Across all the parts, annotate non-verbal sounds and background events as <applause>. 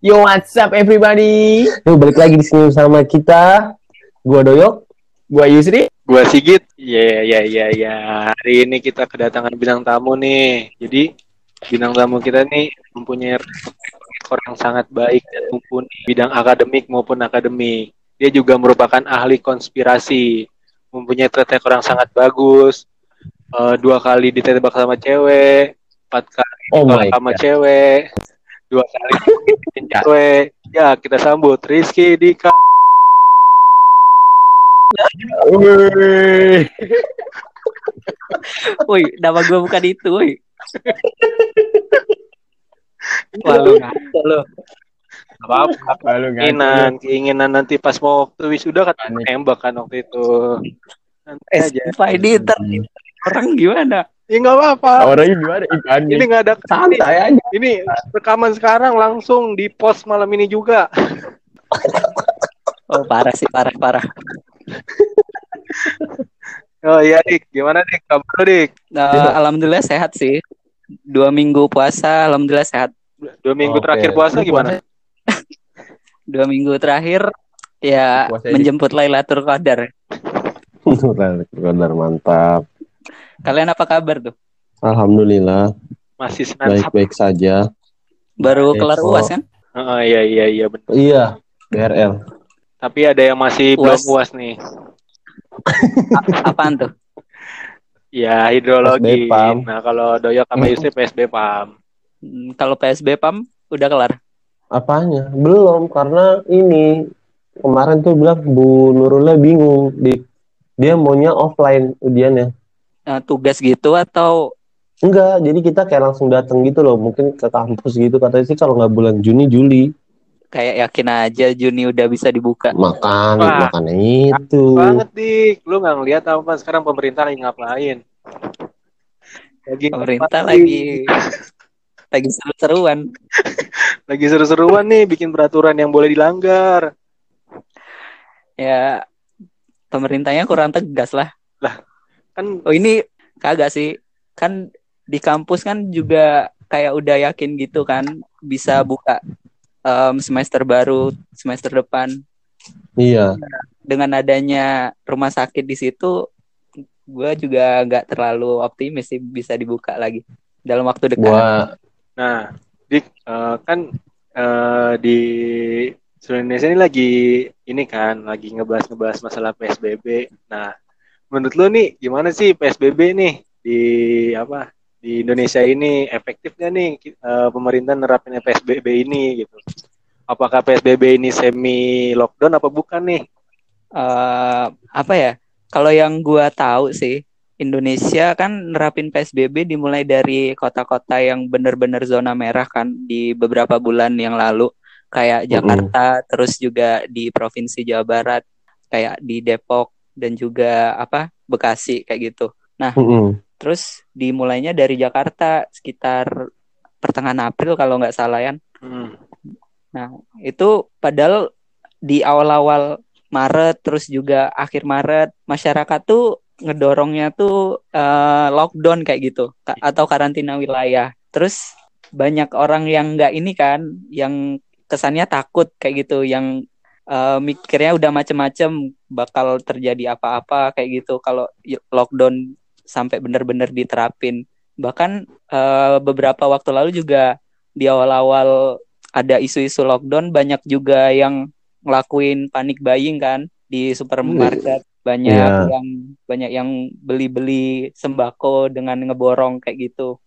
Yo, what's up everybody? Yuk balik lagi di sini bersama kita. Gua Doyok. Gua Yusri. Gua Sigit. Iya, iya, iya, iya. Hari ini kita kedatangan bintang tamu nih. Jadi bintang tamu kita nih mempunyai rekor yang sangat baik dan mumpuni bidang akademik maupun akademik. Dia juga merupakan ahli konspirasi, mempunyai track record yang sangat bagus. Uh, dua kali ditembak sama cewek, empat kali Oh my sama God. cewek, dua kali bikin cewek. Ya kita sambut Rizky Dika. Wih. Woi, nama gue bukan itu, woi. Wah, lu ngaco lu. Apa-apa. Lalu keinginan keinginan nanti pas mau waktu wisuda kan Panik. nembak kan waktu itu nanti Eh, aja di ntar- orang gimana? Ya nggak apa-apa Orangnya gimana? Ikan ini nggak ada santai aja. ini rekaman sekarang langsung di post malam ini juga <laughs> Oh, parah sih, parah, parah. <laughs> oh iya dik gimana dik kabar lu dik Nah, Iya. alhamdulillah sehat sih. Dua minggu puasa, alhamdulillah sehat. dua minggu Oke. terakhir puasa gimana <laughs> Dua minggu terakhir ya Puasa menjemput Lailatul Qadar. Kadar mantap. <laughs> Kalian apa kabar tuh? Alhamdulillah masih baik-baik saja. Baru Baik, kelar. UAS kan? oh, iya iya iya benar Iya, BRL. tapi ada yang masih belum Puas. puas nih apaan tuh? ya hidrologi PSB PAM. nah kalau doyok sama Yusri <laughs> PSB PAM Hmm, Kalau PSB PAM udah kelar. Apanya? Belum karena ini kemarin tuh bilang Bu Nurullah bingung di dia maunya offline ujiannya. Eh, tugas gitu atau Enggak, jadi kita kayak langsung datang gitu loh, mungkin ke kampus gitu katanya sih kalau nggak bulan Juni Juli. kayak yakin aja Juni udah bisa dibuka? Makan, Wah. makannya itu. banget dik lu nggak ngeliat apa sekarang pemerintah lagi ngapain lagi Pemerintah ngapain? lagi lagi seru-seruan. <laughs> lagi seru-seruan nih bikin peraturan yang boleh dilanggar Ya pemerintahnya kurang tegas lah. Kan Oh ini kagak sih. Kan di kampus kan juga kayak udah yakin gitu kan bisa buka em, semester baru semester depan Iya. dengan adanya rumah sakit di situ gue juga nggak terlalu optimis sih bisa dibuka lagi dalam waktu dekat. Gua nah dik eh, kan eh, di seluruh Indonesia ini lagi ini kan lagi ngebahas-ngebahas masalah PSBB nah menurut lu nih gimana sih PSBB nih di apa di Indonesia ini? Efektif gak nih eh, pemerintah nerapin PSBB ini gitu? Apakah PSBB ini semi lockdown apa bukan nih? Eh apa ya? Kalau yang gua tahu sih Indonesia kan nerapin PSBB dimulai dari kota-kota yang benar-benar zona merah kan di beberapa bulan yang lalu. Kayak Jakarta terus juga di provinsi Jawa Barat kayak di Depok dan juga apa Bekasi kayak gitu. Mm-mm. Terus dimulainya dari Jakarta sekitar pertengahan April kalau nggak salah ya. Hmm. Nah, itu padahal di awal-awal Maret terus juga akhir Maret masyarakat tuh ngedorongnya tuh eh, lockdown kayak gitu ka- atau karantina wilayah. Terus banyak orang yang nggak ini kan, yang kesannya takut kayak gitu, yang eh, mikirnya udah macem-macem bakal terjadi apa-apa kayak gitu kalau lockdown sampai benar-benar diterapin. Bahkan eh, beberapa waktu lalu juga di awal-awal ada isu-isu lockdown banyak juga yang ngelakuin panic buying kan di supermarket banyak Iya. yang banyak yang beli-beli sembako dengan ngeborong kayak gitu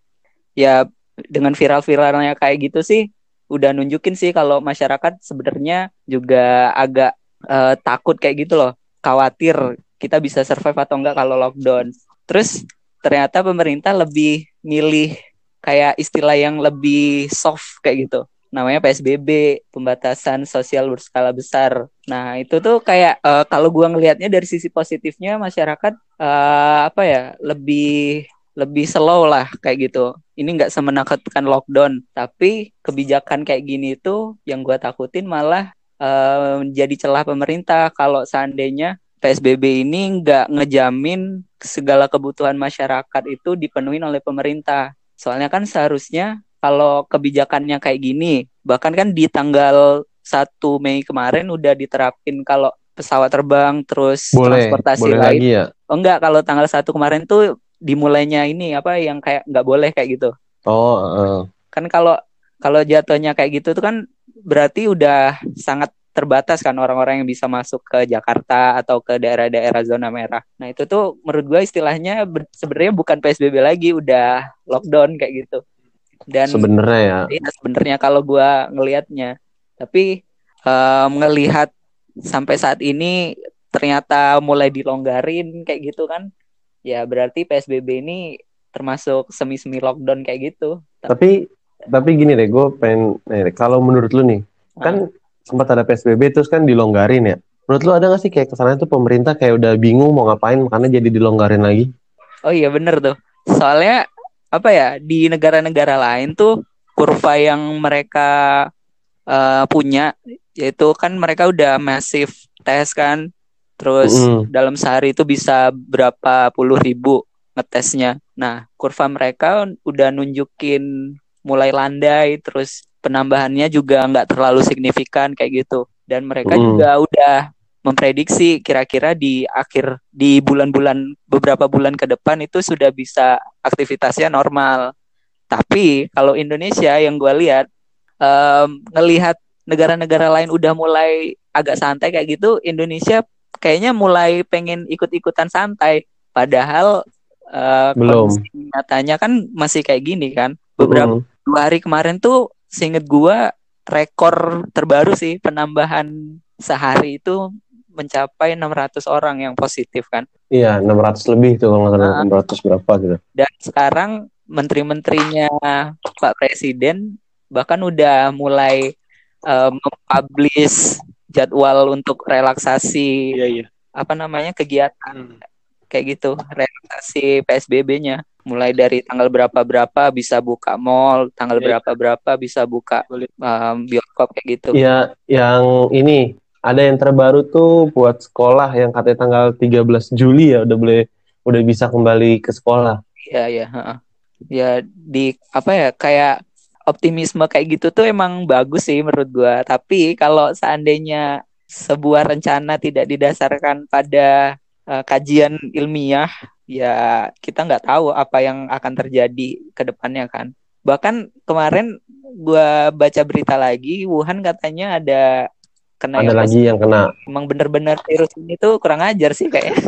ya dengan viral-viralnya kayak gitu sih udah nunjukin sih kalau masyarakat sebenarnya juga agak eh, takut kayak gitu loh khawatir kita bisa survive atau enggak kalau lockdown terus ternyata pemerintah lebih milih kayak istilah yang lebih soft kayak gitu namanya PSBB pembatasan sosial berskala besar. Nah itu tuh kayak eh, kalau gua ngelihatnya dari sisi positifnya masyarakat eh, apa ya lebih lebih slow lah kayak gitu. Ini nggak semenakutkan lockdown, tapi kebijakan kayak gini tuh yang gua takutin malah eh, jadi celah pemerintah kalau seandainya PSBB ini nggak ngejamin segala kebutuhan masyarakat itu dipenuhi oleh pemerintah. Soalnya kan seharusnya kalau kebijakannya kayak gini, bahkan kan di tanggal 1 Mei kemarin udah diterapin kalau pesawat terbang terus Boleh, transportasi boleh lain. lagi ya. Oh enggak, kalau tanggal 1 kemarin tuh dimulainya ini apa yang kayak nggak boleh kayak gitu. Oh, heeh. Kan kalau kalau jatuhnya kayak gitu tuh kan berarti udah sangat terbatas kan orang-orang yang bisa masuk ke Jakarta atau ke daerah-daerah zona merah. Nah itu tuh menurut gue istilahnya sebenarnya bukan PSBB lagi, udah lockdown kayak gitu. Dan sebenarnya ya. Iya sebenarnya kalau gua ngelihatnya, tapi ngelihat sampai saat ini ternyata mulai dilonggarin kayak gitu kan, ya berarti PSBB ini termasuk semi-semi lockdown kayak gitu. Tapi tapi gini deh, gue pengen nih, kalau menurut lu nih, kan sempat ada PSBB terus kan dilonggarin ya. Menurut lu ada gak sih kayak kesannya tuh pemerintah kayak udah bingung mau ngapain makanya jadi dilonggarin lagi? Oh iya bener tuh. Soalnya apa ya di negara-negara lain tuh kurva yang mereka eh, punya yaitu kan mereka udah masif tes kan, terus Mm-mm. dalam sehari itu bisa berapa puluh ribu ngetesnya. Nah kurva mereka udah nunjukin mulai landai, terus penambahannya juga nggak terlalu signifikan kayak gitu. Dan mereka Mm. juga udah memprediksi kira-kira di akhir di bulan-bulan beberapa bulan ke depan itu sudah bisa aktivitasnya normal. Tapi kalau Indonesia yang gue lihat em, ngelihat negara-negara lain udah mulai agak santai kayak gitu, Indonesia kayaknya mulai pengen ikut-ikutan santai. Padahal eh, Belum. kondisi nyatanya kan masih kayak gini kan. Beberapa Mm-mm. Dua hari kemarin tuh seinget gua rekor terbaru sih penambahan sehari itu mencapai 600 orang yang positif kan. Iya, 600 lebih tuh kalau nggak salah, Ah. 600 berapa gitu. Dan sekarang menteri-menterinya Pak Presiden bahkan udah mulai eh, mempublish jadwal untuk relaksasi Iya iya. apa namanya kegiatan Hmm. kayak gitu, relaksasi PSBB-nya. Mulai dari tanggal berapa-berapa bisa buka mall, tanggal Iya. berapa-berapa bisa buka em, bioskop kayak gitu. Iya, yang ini ada yang terbaru tuh buat sekolah yang katanya tanggal 13 Juli ya udah boleh udah bisa kembali ke sekolah. Iya, iya, heeh. Ya di apa ya kayak optimisme kayak gitu tuh emang bagus sih menurut gua. Tapi kalau seandainya sebuah rencana tidak didasarkan pada eh, kajian ilmiah, ya kita nggak tahu apa yang akan terjadi ke depannya kan. Bahkan kemarin gua baca berita lagi, Wuhan katanya ada kena Ada yang lagi yang kena. emang bener-bener virus ini tuh kurang ajar sih kayaknya.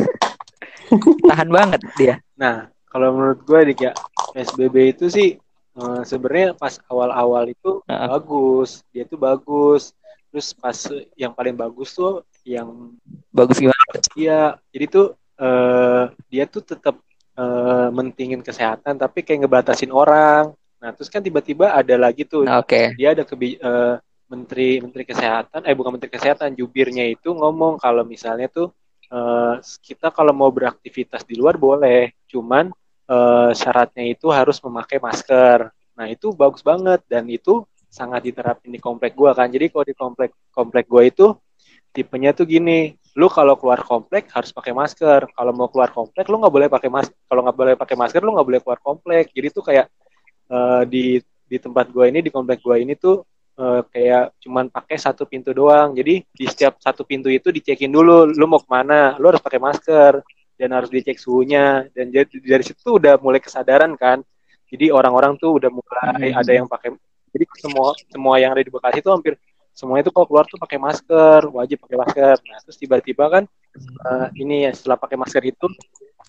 <laughs> Tahan banget dia. Nah, kalau menurut gue dik ya PSBB itu sih eh, sebenarnya pas awal-awal itu Heeh. bagus, dia tuh bagus. Terus pas yang paling bagus tuh yang Bagus gimana? dia jadi tuh eh, dia tuh tetap eh, mentingin kesehatan tapi kayak ngebatasin orang. Nah, terus kan tiba-tiba ada lagi tuh Nah, Oke. dia ada kebi eh, menteri menteri kesehatan eh bukan menteri kesehatan jubirnya itu ngomong kalau misalnya tuh eh, kita kalau mau beraktivitas di luar boleh cuman eh, syaratnya itu harus memakai masker nah itu bagus banget dan itu sangat diterapin di komplek gua kan jadi kalau di komplek komplek gua itu tipenya tuh gini lu kalau keluar komplek harus pakai masker kalau mau keluar komplek lu nggak boleh pakai masker kalau nggak boleh pakai masker lu nggak boleh keluar komplek jadi tuh kayak eh, di di tempat gua ini di komplek gua ini tuh eh, kayak cuman pakai satu pintu doang. Jadi di setiap satu pintu itu dicekin dulu, lu mau ke mana, lu harus pakai masker dan harus dicek suhunya. Dan jadi dari situ udah mulai kesadaran kan. Jadi orang-orang tuh udah mulai Hmm. ada yang pakai. Jadi semua semua yang ada di Bekasi itu hampir semuanya itu kalau keluar tuh pakai masker, wajib pakai masker. Nah terus tiba-tiba kan eh, ini ya setelah pakai masker itu,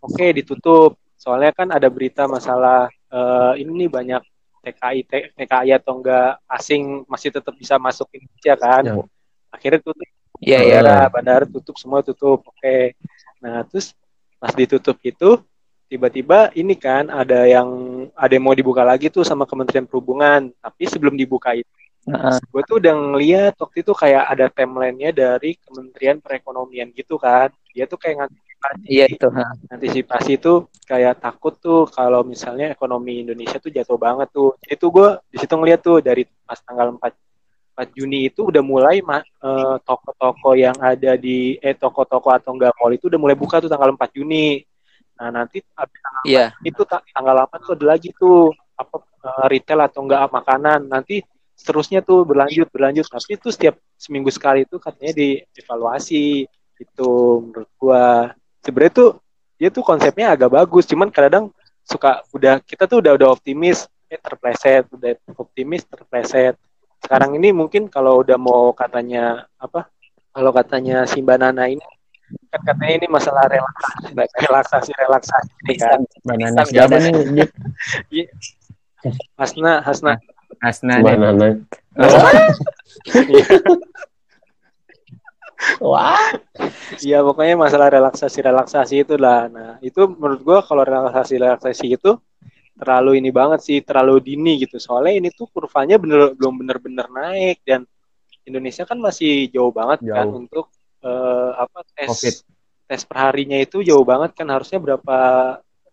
oke ditutup. Soalnya kan ada berita masalah eh, ini nih banyak TKI TKI atau enggak asing masih tetap bisa masuk Indonesia kan. Yang- Akhirnya tutup Iya, iya. bandara, bandara tutup semua tutup. Oke. Nah, terus pas ditutup itu tiba-tiba ini kan ada yang ada yang mau dibuka lagi tuh sama Kementerian Perhubungan. Tapi sebelum dibuka itu Heeh. gue tuh udah ngeliat waktu itu kayak ada timelinenya dari Kementerian Perekonomian gitu kan. Dia tuh kayak ngantisipasi Iya itu. ha. antisipasi itu kayak takut tuh kalau misalnya ekonomi Indonesia tuh jatuh banget tuh. Jadi tuh gue di situ ngeliat tuh dari pas tanggal 4 4 Juni itu udah mulai eh, toko-toko yang ada di eh toko-toko atau enggak mall itu udah mulai buka tuh tanggal 4 Juni. Nah, nanti abis tanggal Iya. itu ta- tanggal 8 tuh ada lagi tuh apa eh, retail atau enggak makanan nanti seterusnya tuh berlanjut berlanjut. Tapi itu setiap seminggu sekali itu katanya dievaluasi. Itu menurut gua. Sebenarnya tuh dia tuh konsepnya agak bagus. Cuman kadang suka udah kita tuh udah udah optimis. Eh terpleset. Udah optimis terpleset. Sekarang ini mungkin kalau udah mau katanya apa kalau katanya si Mbak Nana ini kan katanya ini masalah relaksasi relaksasi relaksasi. Ini kan Banana Bisa, siapa nih? Iya. Hasna Hasna Asna. <laughs> Wah. Iya pokoknya masalah relaksasi relaksasi itu lah. Nah itu menurut gua kalau relaksasi relaksasi itu terlalu ini banget sih, terlalu dini gitu. Soalnya ini tuh kurvanya bener belum bener-bener naik dan Indonesia kan masih jauh banget kan Jauh. untuk eh, apa tes Covid. tes perharinya itu jauh banget kan harusnya berapa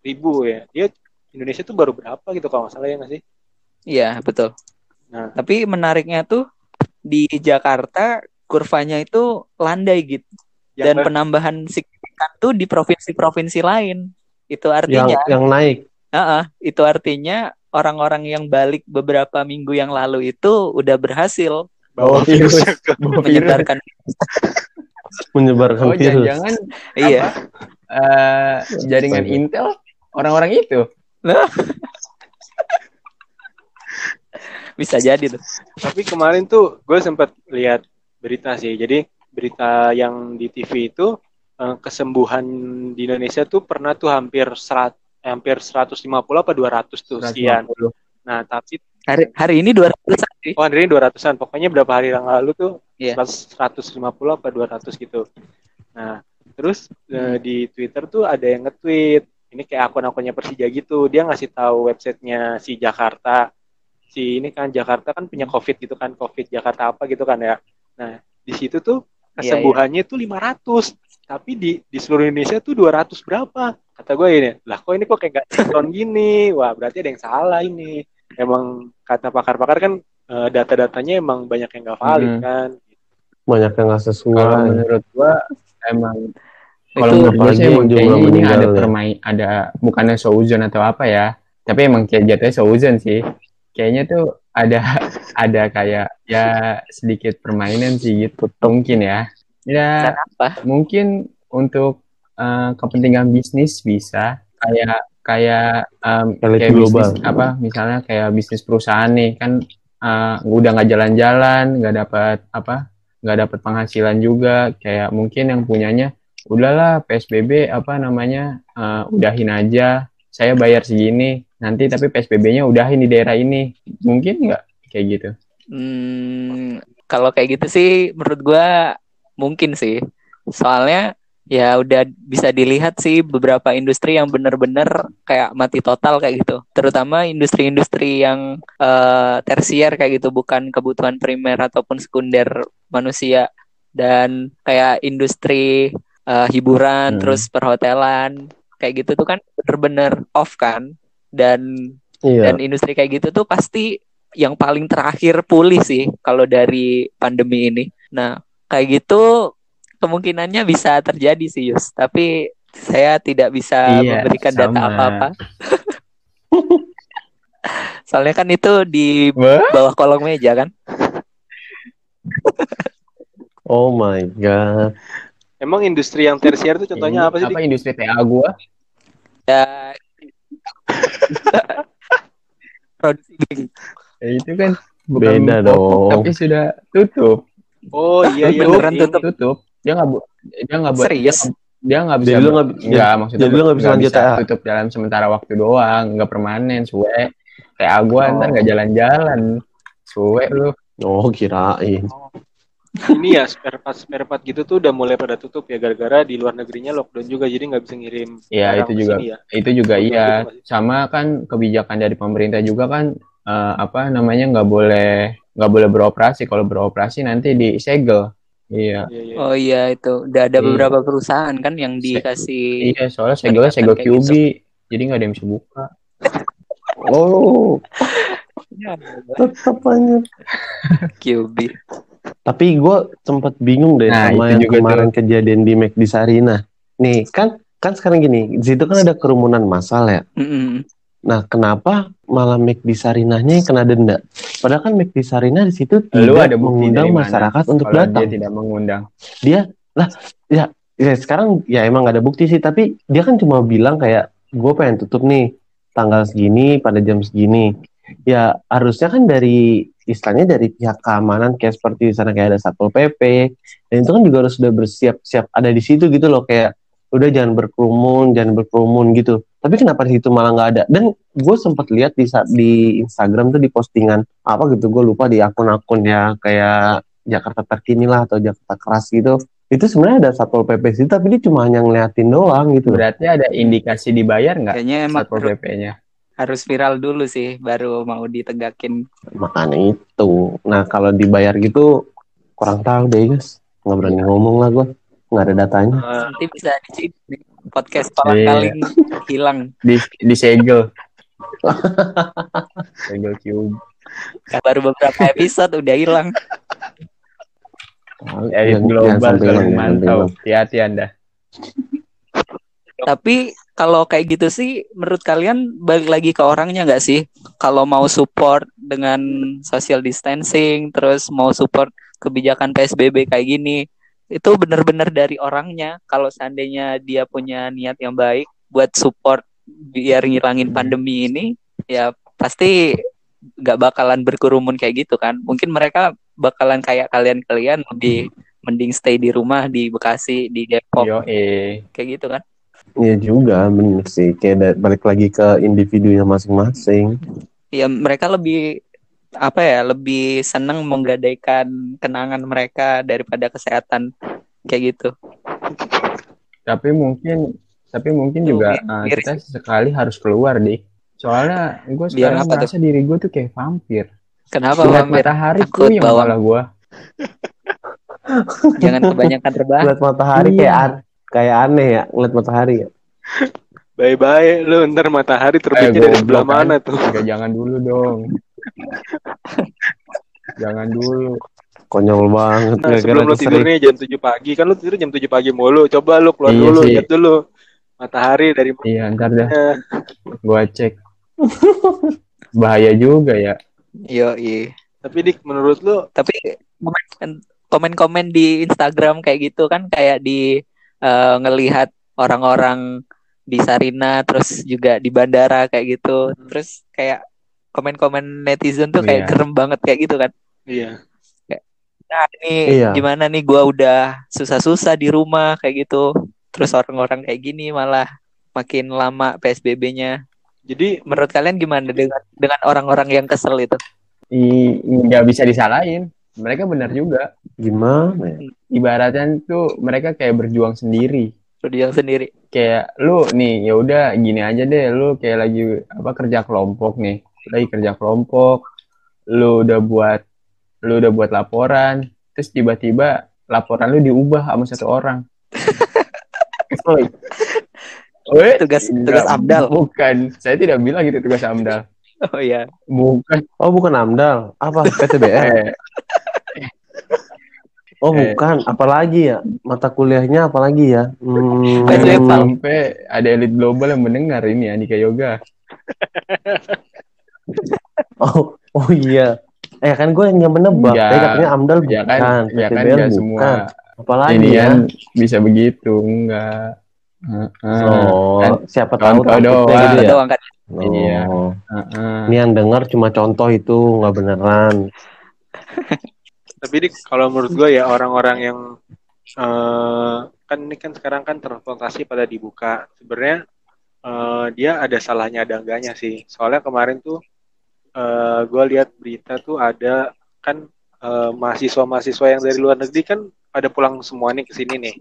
ribu ya. Dia Indonesia tuh baru berapa gitu kalau nggak salah ya nggak sih? Iya, betul. Nah. Tapi menariknya tuh di Jakarta kurvanya itu landai gitu. Yang Dan ber- penambahan signifikan tuh di provinsi-provinsi lain. Itu Yang artinya, yang naik. Heeh, itu artinya orang-orang yang balik beberapa minggu yang lalu itu udah berhasil bawa virus. <laughs> Bawa virus. menyebarkan. menyebarkan Oh, virus. jangan-jangan iya, eh, jaringan. Intel orang-orang itu. Bisa jadi tuh. Tapi kemarin tuh gue sempat lihat berita sih. Jadi berita yang di TV itu eh, kesembuhan di Indonesia tuh pernah tuh hampir serat, hampir 150 apa 200 tuh sekian. 150. Nah, tapi Hari hari ini 200 sih. oh hari ini 200-an. Pokoknya berapa hari yang lalu tuh Iya. 100 150 apa 200 gitu. Nah, terus eh, di Twitter tuh ada yang nge-tweet. Ini kayak akun-akunnya Persija gitu. Dia ngasih tahu websitenya si Jakarta. Si ini kan Jakarta kan punya COVID gitu kan. COVID Jakarta apa gitu kan ya. Nah, di situ tuh Iya, kesembuhannya tuh 500. Tapi di di seluruh Indonesia tuh 200 berapa? Kata gue ini, lah kok ini kok kayak gak sinkron gini? Wah, berarti ada yang salah ini. Emang kata pakar-pakar kan eh, data-datanya emang banyak yang gak valid Hmm. kan. Banyak yang nggak Kalau sesuai. menurut gua emang kalau Itu menurut gua sih emang kayaknya ini ada permain ada bukannya seuzon atau apa ya. Tapi emang kayak jatuhnya seuzon sih. Kayaknya tuh ada <laughs> ada kayak ya sedikit permainan sih gitu mungkin ya. Ya apa? mungkin untuk eh, kepentingan bisnis bisa kayak kayak Elit kayak global. bisnis apa misalnya kayak bisnis perusahaan nih kan eh, udah nggak jalan-jalan nggak dapat apa nggak dapat penghasilan juga kayak mungkin yang punyanya udahlah PSBB apa namanya eh, udahin aja saya bayar segini nanti tapi PSBB-nya udahin di daerah ini mungkin nggak kayak gitu Hmm, kalau kayak gitu sih menurut gua mungkin sih. Soalnya ya udah bisa dilihat sih beberapa industri yang bener-bener kayak mati total kayak gitu. Terutama industri-industri yang eh, tersier kayak gitu bukan kebutuhan primer ataupun sekunder manusia dan kayak industri eh, hiburan Hmm. terus perhotelan kayak gitu tuh kan bener-bener off kan dan Iya. dan industri kayak gitu tuh pasti yang paling terakhir pulih sih kalau dari pandemi ini. Nah, kayak gitu kemungkinannya bisa terjadi sih Yus, tapi saya tidak bisa Iya, memberikan data sama. apa-apa. <laughs> Soalnya kan itu di Wah. bawah kolong meja kan. Oh my god. Emang industri yang tersier tuh contohnya Ini apa sih? Apa industri TA gua Ya produksi. Ya, itu kan Beda pokok, dong. tapi sudah tutup Oh iya iya. Beneran tutup. tutup dia nggak bu dia nggak buat Serius? dia nggak bisa Jadi lu nggak nggak maksudnya jadi lu nggak bisa lanjut tutup dalam sementara waktu doang nggak permanen suwe TA gua Oh. ntar nggak jalan-jalan suwe lu Oh kirain. Ini ya spare part spare part gitu tuh udah mulai pada tutup ya gara-gara di luar negerinya lockdown juga jadi nggak bisa ngirim ya itu juga ya. itu juga iya sama kan kebijakan dari pemerintah juga kan eh, apa namanya nggak boleh nggak boleh beroperasi kalau beroperasi nanti disegel iya Iya, iya. Oh iya itu udah ada Iya. beberapa perusahaan kan yang dikasih iya soalnya segelnya segel kayak gitu. QB jadi nggak ada yang bisa buka Oh <laughs> tetap aja. QB. Tapi gue sempat bingung deh Nah, sama itu yang juga kemarin kejadian di McD Sarina. Nih kan kan sekarang gini, di situ kan ada kerumunan massal ya. Mm-mm. Nah kenapa malah McD Sarinahnya yang kena denda. Padahal kan McD Sarinah di situ tidak ada mengundang masyarakat untuk Kalau datang. dia tidak mengundang. Dia lah ya, ya sekarang ya emang gak ada bukti sih, tapi dia kan cuma bilang kayak gue pengen tutup nih tanggal segini pada jam segini. Ya harusnya kan dari istilahnya dari pihak keamanan kayak seperti di sana kayak ada satpol pp dan itu kan juga harus sudah bersiap-siap ada di situ gitu loh kayak udah jangan berkerumun jangan berkerumun gitu tapi kenapa di situ malah nggak ada dan gue sempat lihat di di Instagram tuh di postingan apa gitu gue lupa di akun-akun ya kayak Jakarta terkini lah atau Jakarta keras gitu itu sebenarnya ada satpol pp situ tapi dia cuma hanya ngeliatin doang gitu. Berarti ada indikasi dibayar nggak Kayaknya satpol pp-nya? Harus viral dulu sih baru mau ditegakin. makanya itu nah kalau dibayar gitu kurang tahu deh guys nggak berani ngomong lah gue nggak ada datanya Eh, Nanti bisa nih, podcast kolang Iya. kaling hilang. Di disegel. segel <laughs> cube. Baru beberapa episode udah hilang. Elit Jangan- global mantau. Hati-hati Anda. Tapi kalau kayak gitu sih, menurut kalian balik lagi ke orangnya nggak sih? Kalau mau support dengan social distancing, terus mau support kebijakan PSBB kayak gini, itu benar-benar dari orangnya. Kalau seandainya dia punya niat yang baik buat support biar ngilangin pandemi ini, ya pasti nggak bakalan berkerumun kayak gitu kan. Mungkin mereka bakalan kayak kalian-kalian lebih mending stay di rumah di Bekasi, di Depok, Yo eh. kayak gitu kan. Iya juga bener sih kayak balik lagi ke individunya masing-masing ya mereka lebih apa ya lebih senang menggadaikan kenangan mereka daripada kesehatan kayak gitu Tapi mungkin tapi mungkin Tuh, juga uh, miris. kita sekali harus keluar dik. Soalnya gue Biar sekarang apa tuh? merasa diri gue tuh kayak vampir. kenapa Lihat Bang? matahari Takut tuh yang kepala gue. jangan kebanyakan rebahan ngeliat matahari Iya. kayak an- kayak aneh ya ngeliat matahari ya Bye-bye lu ntar matahari terbitnya Eh, dari sebelah kan. mana tuh? Enggak jangan dulu dong. jangan dulu. konyol banget Nah, gara-gara sebelum lu tidurnya jam 7 pagi, kan lu tidur jam 7 pagi mulu. Coba lu keluar Iya dulu, sih. lihat dulu matahari dari Iya ntar dah mana. gue cek. Bahaya juga ya. yo iya Tapi dik menurut lu tapi komen- komen-komen di Instagram kayak gitu kan kayak di eh, ngelihat orang-orang di Sarina terus juga di bandara kayak gitu terus kayak komen-komen netizen tuh kayak Iya. gerem banget kayak gitu kan iya. nah ini Iya. gimana nih gua udah susah-susah di rumah kayak gitu terus orang-orang kayak gini malah makin lama PSBB-nya Jadi menurut kalian gimana dengan dengan orang-orang yang kesel itu nggak bisa disalahin. Mereka benar juga. gimana ya? Ibaratnya tuh mereka kayak berjuang sendiri. Rudial sendiri. Kayak lu nih ya udah gini aja deh. Lu kayak lagi apa kerja kelompok nih. Lagi kerja kelompok. Lu udah buat lu udah buat laporan. Terus tiba-tiba laporan lu diubah sama satu orang. <laughs> Weh, tugas enggak, tugas Abdal bukan. Saya tidak bilang itu tugas Amdal. Oh iya. Bukan. Oh bukan Amdal. Apa? <laughs> PTBR oh Eh. bukan apalagi ya mata kuliahnya apalagi ya hmm, sampai ada elit global yang mendengar ini Andika Yoga <laughs> oh oh iya eh kan gue yang menebak Enggak. Tadi katanya Amdal bukan ya kan ya kan PTBR nggak bukan semua apalagi ini ya kan bisa begitu enggak Heeh. oh kan siapa tahu takutnya doang. gitu ya doang kan oh. Iya. Heeh. ini yang dengar cuma contoh itu nggak beneran <laughs> tapi dik kalau menurut gue ya orang-orang yang eh, kan ini kan sekarang kan transportasi pada dibuka. Sebenarnya eh, dia ada salahnya ada enggaknya sih. Soalnya kemarin tuh eh, gue lihat berita tuh ada kan eh, mahasiswa-mahasiswa yang dari luar negeri kan pada pulang semua nih ke sini nih.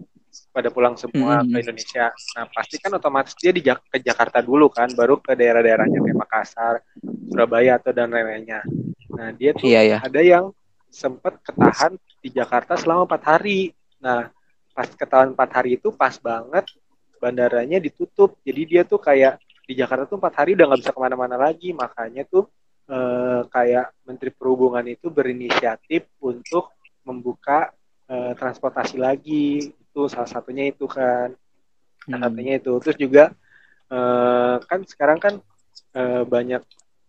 Pada pulang semua Hmm. ke Indonesia. Nah, pasti kan otomatis dia di ke Jakarta dulu kan, baru ke daerah-daerahnya kayak Makassar, Surabaya atau dan lain-lainnya. Nah, dia tuh iya ya ada yang sempat ketahan di Jakarta selama empat hari. Nah, pas ketahan empat hari itu pas banget bandaranya ditutup. Jadi dia tuh kayak di Jakarta tuh empat hari udah nggak bisa ke mana-mana lagi. Makanya tuh eh, kayak Menteri Perhubungan itu berinisiatif untuk membuka eh, transportasi lagi. Itu salah satunya itu kan. Salah Hmm. satunya itu. Terus juga eh, kan sekarang kan eh, banyak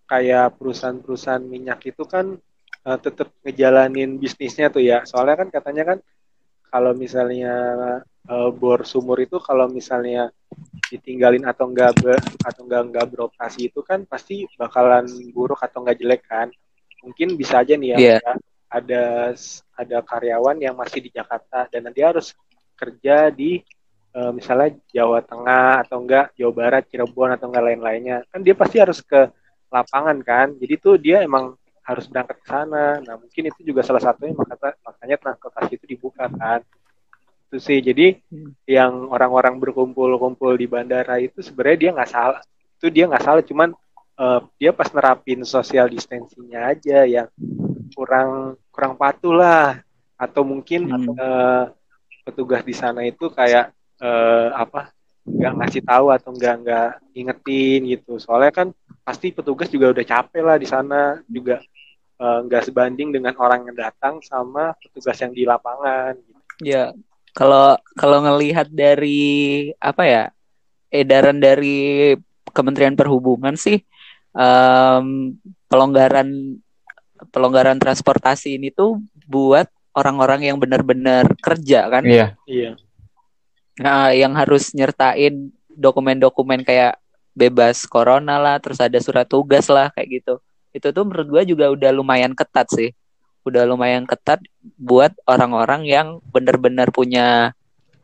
kayak perusahaan-perusahaan minyak itu kan uh, tetap ngejalanin bisnisnya tuh ya. Soalnya kan katanya kan kalau misalnya uh, bor sumur itu kalau misalnya ditinggalin atau enggak ber, atau enggak enggak beroperasi itu kan pasti bakalan buruk atau enggak jelek kan. Mungkin bisa aja nih ya Iya. ada ada ada karyawan yang masih di Jakarta dan nanti harus kerja di eh, misalnya Jawa Tengah atau enggak Jawa Barat, Cirebon atau enggak lain-lainnya. Kan dia pasti harus ke lapangan kan. Jadi tuh dia emang harus berangkat ke sana. Nah, mungkin itu juga salah satunya makanya makanya transportasi itu dibuka kan. Itu sih. Jadi yang orang-orang berkumpul-kumpul di bandara itu sebenarnya dia nggak salah. Itu dia nggak salah, cuman eh, dia pas nerapin social distancingnya aja yang kurang kurang patuh lah. Atau mungkin Hmm. eh, petugas di sana itu kayak eh, apa nggak ngasih tahu atau nggak nggak ingetin gitu. Soalnya kan pasti petugas juga udah capek lah di sana juga eh, nggak sebanding dengan orang yang datang sama petugas yang di lapangan. Ya, kalau kalau ngelihat dari apa ya edaran dari Kementerian Perhubungan sih em, pelonggaran pelonggaran transportasi ini tuh buat orang-orang yang benar-benar kerja kan, Iya, Iya. Nah, yang harus nyertain dokumen-dokumen kayak bebas corona lah, terus ada surat tugas lah kayak gitu. Itu tuh menurut gua juga udah lumayan ketat sih. Udah lumayan ketat buat orang-orang yang benar-benar punya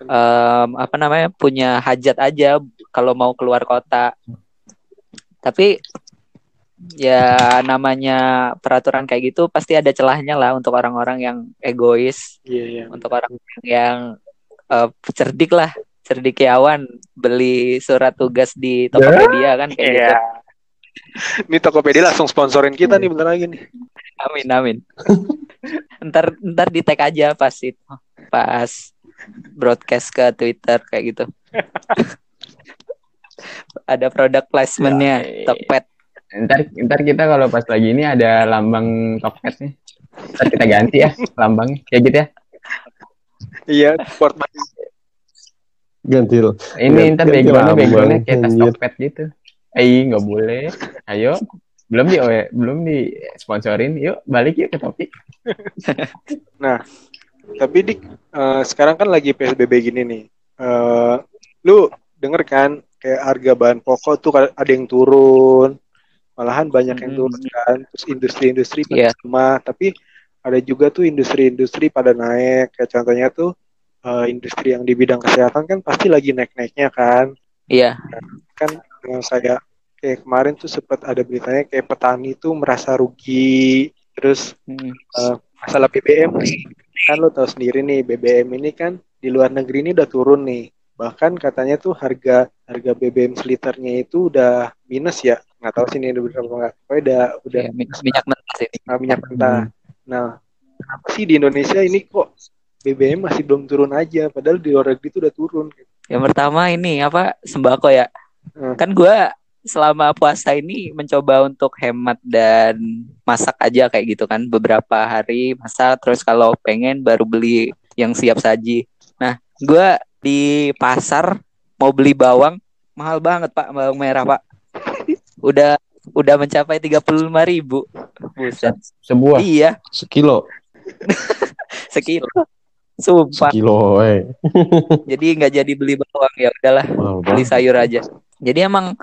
em, apa namanya? punya hajat aja kalau mau keluar kota. Tapi ya namanya peraturan kayak gitu pasti ada celahnya lah untuk orang-orang yang egois Iya, iya. untuk orang yang eh, cerdik lah. Cerdikiawan beli surat tugas di Tokopedia kan kayak gitu. Iya. Ini Tokopedia langsung sponsorin kita nih bentar lagi nih. amin amin. <laughs> Ntar ntar di tag aja pas itu pas broadcast ke Twitter kayak gitu. <laughs> Ada produk placementnya Ya, Tokped. Ntar ntar kita kalau pas lagi ini ada lambang Tokped nih. Ntar kita ganti ya lambangnya, kayak gitu ya. Iya, sport banget. Ganti loh. Ini ntar backgroundnya backgroundnya kayak tas. Tokped gitu. Eh, nggak boleh. Ayo, belum di OE, belum di sponsorin. Yuk, balik yuk ke topik. <laughs> Tapi dik, eh, sekarang kan lagi PSBB gini nih. Eh, lu denger kan kayak harga bahan pokok tuh ada yang turun, malahan banyak yang Hmm. turun kan. Terus industri-industri pada Iya. sama, tapi ada juga tuh industri-industri pada naik. Kayak contohnya tuh eh, industri yang di bidang kesehatan kan pasti lagi naik-naiknya kan. iya Kan yang saya kayak kemarin tuh sempat ada beritanya kayak petani tuh merasa rugi. Terus Hmm. masalah BBM nih. kan lo tahu sendiri nih BBM ini kan di luar negeri ini udah turun nih bahkan katanya tuh harga harga BBM seliternya itu udah minus ya nggak tahu sih ini udah berapa nggak pokoknya udah udah Iya, mi- minyak mentah sih ah, minyak mentah nah kenapa sih di Indonesia ini kok BBM masih belum turun aja padahal di luar negeri itu udah turun Yang pertama ini apa sembako ya. Hmm. Kan gua selama puasa ini mencoba untuk hemat dan masak aja kayak gitu kan. Beberapa hari masak terus kalau pengen baru beli yang siap saji. Nah, gua di pasar mau beli bawang mahal banget Pak, bawang merah Pak. <laughs> Udah udah mencapai 35.000 ribu. Buset. Sebuah. Iya, Sekilo. <laughs> sekilo. Sumpah. Sekilo, eh. <laughs> Jadi nggak jadi beli bawang ya udahlah. Beli sayur aja. Jadi emang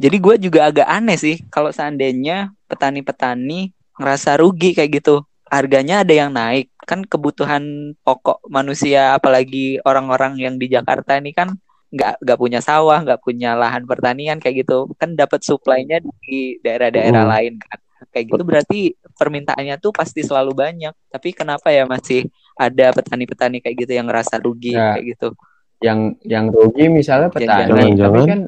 jadi gue juga agak aneh sih kalau seandainya petani-petani ngerasa rugi kayak gitu. Harganya ada yang naik. Kan kebutuhan pokok manusia apalagi orang-orang yang di Jakarta ini kan nggak nggak punya sawah, nggak punya lahan pertanian kayak gitu. Kan dapat suplainya di daerah-daerah Hmm. lain kan. Kayak gitu berarti permintaannya tuh pasti selalu banyak. Tapi kenapa ya masih ada petani-petani kayak gitu yang ngerasa rugi Ya. kayak gitu? yang yang rugi misalnya petani Jangan-jangan. tapi kan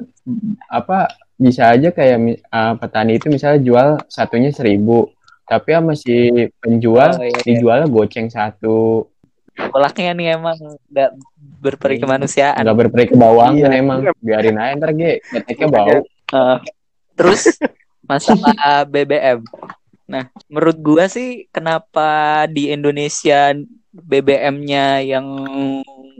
apa bisa aja kayak uh, petani itu misalnya jual satunya seribu tapi sama si penjual Oh, iya, iya. dijualnya goceng satu Kolaknya nih emang nggak berperi Iya. kemanusiaan. nggak berperi ke bawang Iya. kan emang biarin aja ntar ge keteknya bau Eh, terus masalah BBM. Nah, menurut gua sih kenapa di Indonesia BBM-nya yang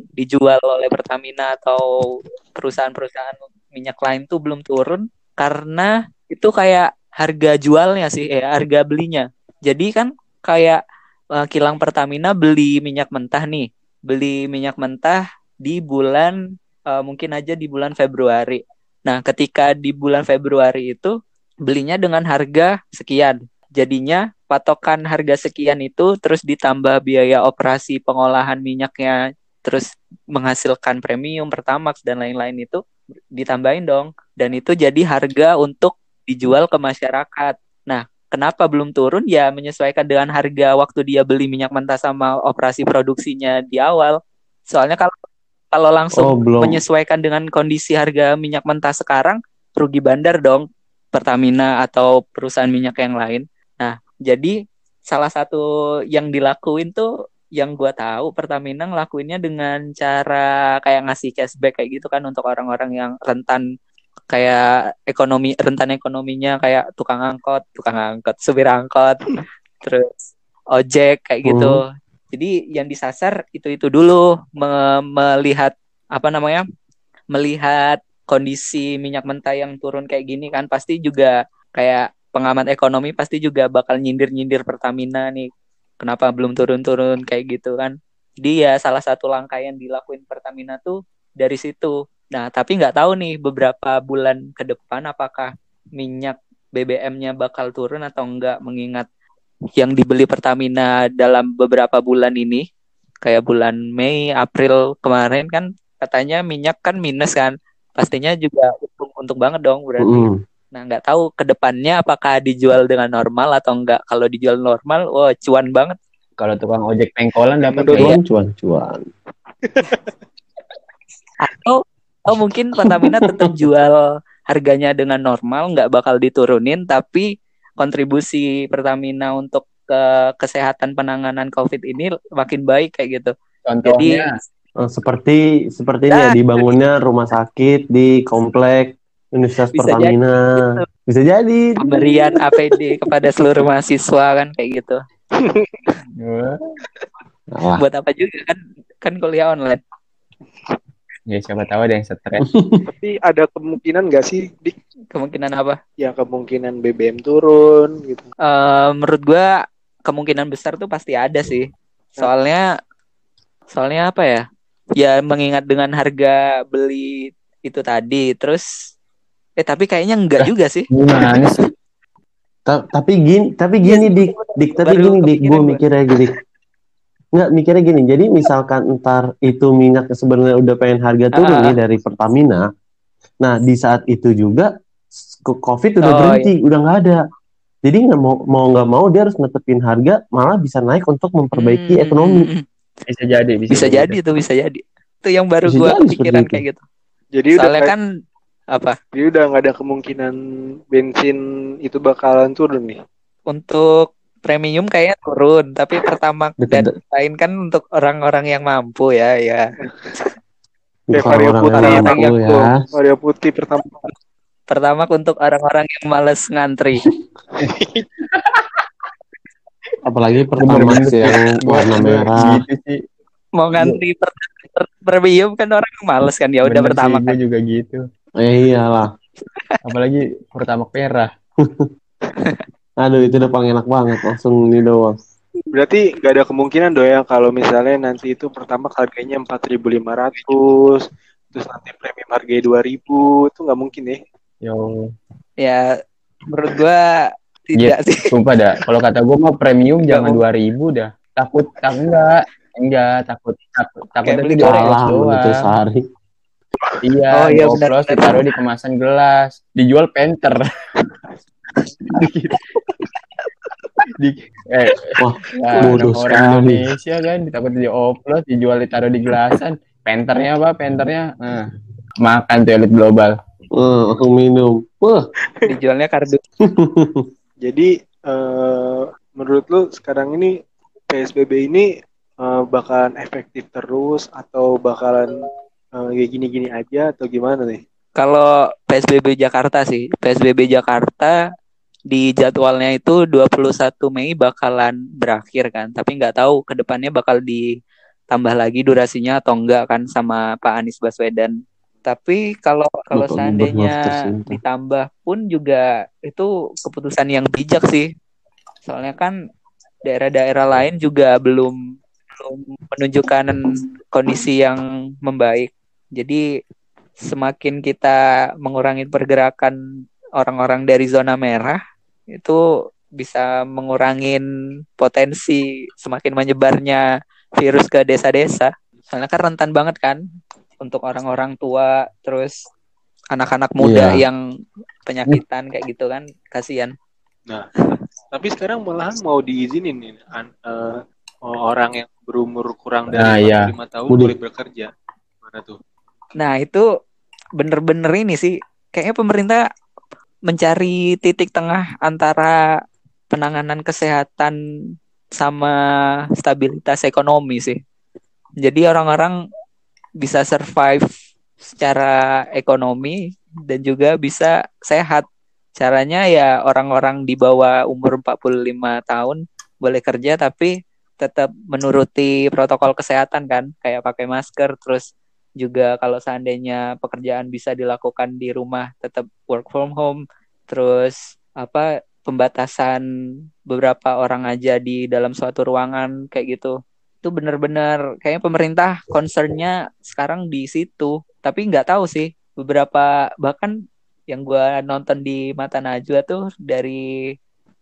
dijual oleh Pertamina atau perusahaan-perusahaan minyak lain tuh belum turun karena itu kayak harga jualnya sih, eh harga belinya. Jadi kan kayak uh, kilang Pertamina beli minyak mentah nih, beli minyak mentah di bulan uh, mungkin aja di bulan Februari. Nah, ketika di bulan Februari itu belinya dengan harga sekian. Jadinya patokan harga sekian itu terus ditambah biaya operasi pengolahan minyaknya terus menghasilkan premium, pertamax dan lain-lain itu ditambahin dong. Dan itu jadi harga untuk dijual ke masyarakat. Kenapa belum turun? Ya menyesuaikan dengan harga waktu dia beli minyak mentah sama operasi produksinya di awal. Soalnya kalau kalau langsung Oh, belum. menyesuaikan dengan kondisi harga minyak mentah sekarang, rugi bandar dong Pertamina atau perusahaan minyak yang lain. Nah, jadi salah satu yang dilakuin tuh yang gua tahu Pertamina ngelakuinnya dengan cara kayak ngasih cashback kayak gitu kan untuk orang-orang yang rentan kayak ekonomi rentan ekonominya kayak tukang angkot, tukang angkot, supir angkot, terus ojek kayak gitu. Jadi yang disasar itu-itu dulu me- melihat apa namanya? melihat kondisi minyak mentah yang turun kayak gini kan pasti juga kayak pengamat ekonomi pasti juga bakal nyindir-nyindir Pertamina nih. Kenapa belum turun-turun kayak gitu kan? Jadi ya salah satu langkah yang dilakuin Pertamina tuh dari situ. Nah, tapi nggak tahu nih beberapa bulan ke depan apakah minyak BBM-nya bakal turun atau enggak mengingat yang dibeli Pertamina dalam beberapa bulan ini kayak bulan Mei, April kemarin kan katanya minyak kan minus kan. Pastinya juga untung, untung banget dong berarti. Mm-mm. Nah, nggak tahu ke depannya apakah dijual dengan normal atau enggak. Kalau dijual normal, wah cuan banget. Kalau tukang ojek pengkolan dapat Cuan, cuan, cuan. Atau atau mungkin Pertamina tetap jual harganya dengan normal, nggak bakal diturunin, tapi kontribusi Pertamina untuk ke kesehatan penanganan COVID ini makin baik kayak gitu. Jadi contohnya Eh, seperti seperti ini ya Nah, dibangunnya rumah sakit di komplek Universitas Bisa Pertamina. Bisa jadi. pemberian APD kepada seluruh mahasiswa kan kayak gitu. Buat apa juga kan kan kuliah online. Ya siapa tahu ada yang stres. <laughs> Tapi ada kemungkinan nggak sih di Kemungkinan apa? ya kemungkinan BBM turun gitu. Eh, menurut gua kemungkinan besar tuh pasti ada sih. Soalnya soalnya apa ya? Ya mengingat dengan harga beli itu tadi, terus eh tapi kayaknya enggak juga sih. Gimana sih? Ta- tapi gini, tapi gini dik, dik, tapi Baru gini dik, gue mikirnya gini. Nggak mikirnya gini. Jadi misalkan ntar itu minyak sebenarnya udah pengen harga turun Ah. nih dari Pertamina. Nah di saat itu juga COVID udah Oh, berhenti, udah nggak ada. Jadi nggak mau mau nggak mau dia harus netepin harga, malah bisa naik untuk memperbaiki Hmm, ekonomi. Bisa jadi, bisa, Bisa jadi tuh, bisa jadi. Itu yang baru Bisa gua jadi kepikiran seperti kayak gitu. Jadi udah Soalnya kan apa? jadi udah nggak ada kemungkinan bensin itu bakalan turun nih. Untuk premium kayaknya turun, tapi pertama <laughs> dan lain kan untuk orang-orang yang mampu ya, ya. Bukan Vario orang Putih yang yang ya. Vario Putih pertama. Pertama untuk orang-orang yang males ngantri. <laughs> Apalagi Pertamax yang warna merah. Gitu sih. Mau ngantri per, per- premium kan orang males kan ya udah pertama sih, kan. juga gitu. Eh, iyalah. Apalagi pertama merah. <laughs> Aduh itu udah paling enak banget langsung ini doang. Berarti nggak ada kemungkinan dong ya kalau misalnya nanti itu pertama harganya 4.500 terus nanti premium harganya 2.000 itu nggak mungkin ya. Yo, Ya menurut gua tidak sih. sumpah dah. Kalau kata gue mau premium jangan mau. 2000 dah. Takut, tak enggak. Enggak, takut takut takutnya beli goreng doang. betul sehari. Iya, Oh, iya, benar. ditaruh di kemasan gelas, dijual penter. <laughs> di eh Wah, ya, bodoh orang sekali. Indonesia kan takut dioplos, dijual ditaruh di gelasan. Penternya apa? Penternya eh, makan tuh elit global. Eh, langsung minum. Wah, Dijualnya kardus. <laughs> Jadi eh, menurut lu sekarang ini PSBB ini eh, bakalan efektif terus atau bakalan kayak gini-gini aja atau gimana nih? Kalau PSBB Jakarta sih, PSBB Jakarta di jadwalnya itu 21 Mei bakalan berakhir kan, tapi nggak tahu ke depannya bakal ditambah lagi durasinya atau enggak kan sama Pak Anies Baswedan. Tapi kalau kalau Bapak seandainya ditambah pun juga itu keputusan yang bijak sih. Soalnya kan daerah-daerah lain juga belum belum menunjukkan kondisi yang membaik. Jadi semakin kita mengurangi pergerakan orang-orang dari zona merah itu bisa mengurangin potensi semakin menyebarnya virus ke desa-desa. Soalnya kan rentan banget kan untuk orang-orang tua terus anak-anak muda Iya. yang penyakitan kayak gitu kan kasihan. Tapi sekarang malahan mau diizinin nih an- eh, orang yang berumur kurang dari Nah, iya. 45 tahun Udah. boleh bekerja. Mana tuh? Nah, itu bener-bener ini sih. Kayaknya pemerintah mencari titik tengah antara penanganan kesehatan sama stabilitas ekonomi sih. Jadi orang-orang bisa survive secara ekonomi dan juga bisa sehat. Caranya ya orang-orang di bawah umur 45 tahun boleh kerja tapi tetap menuruti protokol kesehatan kan, kayak pakai masker terus juga kalau seandainya pekerjaan bisa dilakukan di rumah tetap work from home. Terus apa pembatasan beberapa orang aja di dalam suatu ruangan kayak gitu. Itu benar-benar kayaknya pemerintah concernnya sekarang di situ. Tapi nggak tahu sih beberapa bahkan yang gua nonton di Mata Najwa tuh dari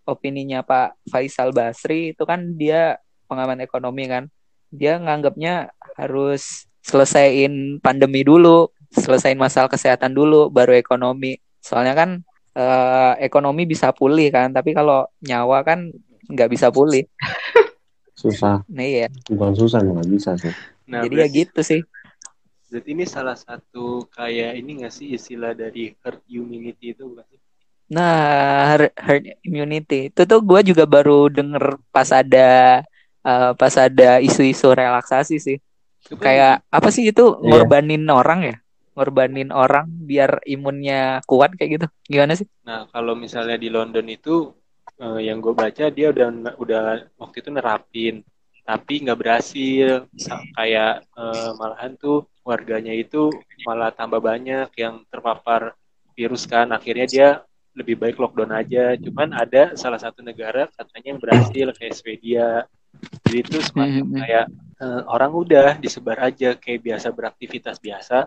opininya Pak Faisal Basri itu kan dia pengamat ekonomi kan. Dia nganggapnya harus selesaiin pandemi dulu, selesaiin masalah kesehatan dulu, baru ekonomi. Soalnya kan eh, ekonomi bisa pulih kan, tapi kalau nyawa kan nggak bisa pulih. <laughs> Susah. Nah iya, Bukan susah, nggak bisa sih. Nah, jadi ya gitu sih. Berarti ini salah satu kayak ini nggak sih istilah dari herd immunity itu bukan sih? Nah, herd, immunity itu tuh gue juga baru denger pas ada eh, pas ada isu-isu relaksasi sih. Kayak apa sih itu Iya. ngorbanin orang ya? Ngorbanin orang biar imunnya kuat kayak gitu. Gimana sih? Nah, kalau misalnya di London itu eh, yang gue baca dia udah udah waktu itu nerapin, tapi nggak berhasil. Kayak eh, malahan tuh warganya itu malah tambah banyak yang terpapar virus kan. Akhirnya dia lebih baik lockdown aja. Cuman ada salah satu negara katanya yang berhasil kayak Swedia. Jadi itu semacam Mhm. kayak eh, orang udah disebar aja kayak biasa beraktivitas biasa.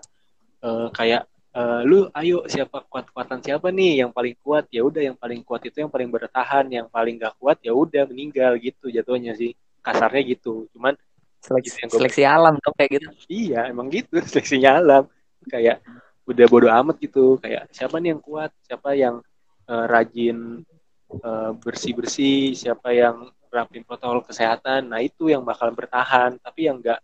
Eh, kayak eh, lu ayo siapa kuat-kuatan siapa nih yang paling kuat? Ya udah yang paling kuat itu yang paling bertahan yang paling gak kuat ya udah meninggal gitu jatuhnya sih. Kasarnya gitu cuman Seleksi, Gitu seleksi alam tuh kayak gitu. iya emang gitu <laughs> seleksinya alam. Kayak udah bodo amat gitu kayak siapa nih yang kuat? Siapa yang eh, rajin bersih bersih siapa yang rapin protokol kesehatan nah itu yang bakal bertahan tapi yang nggak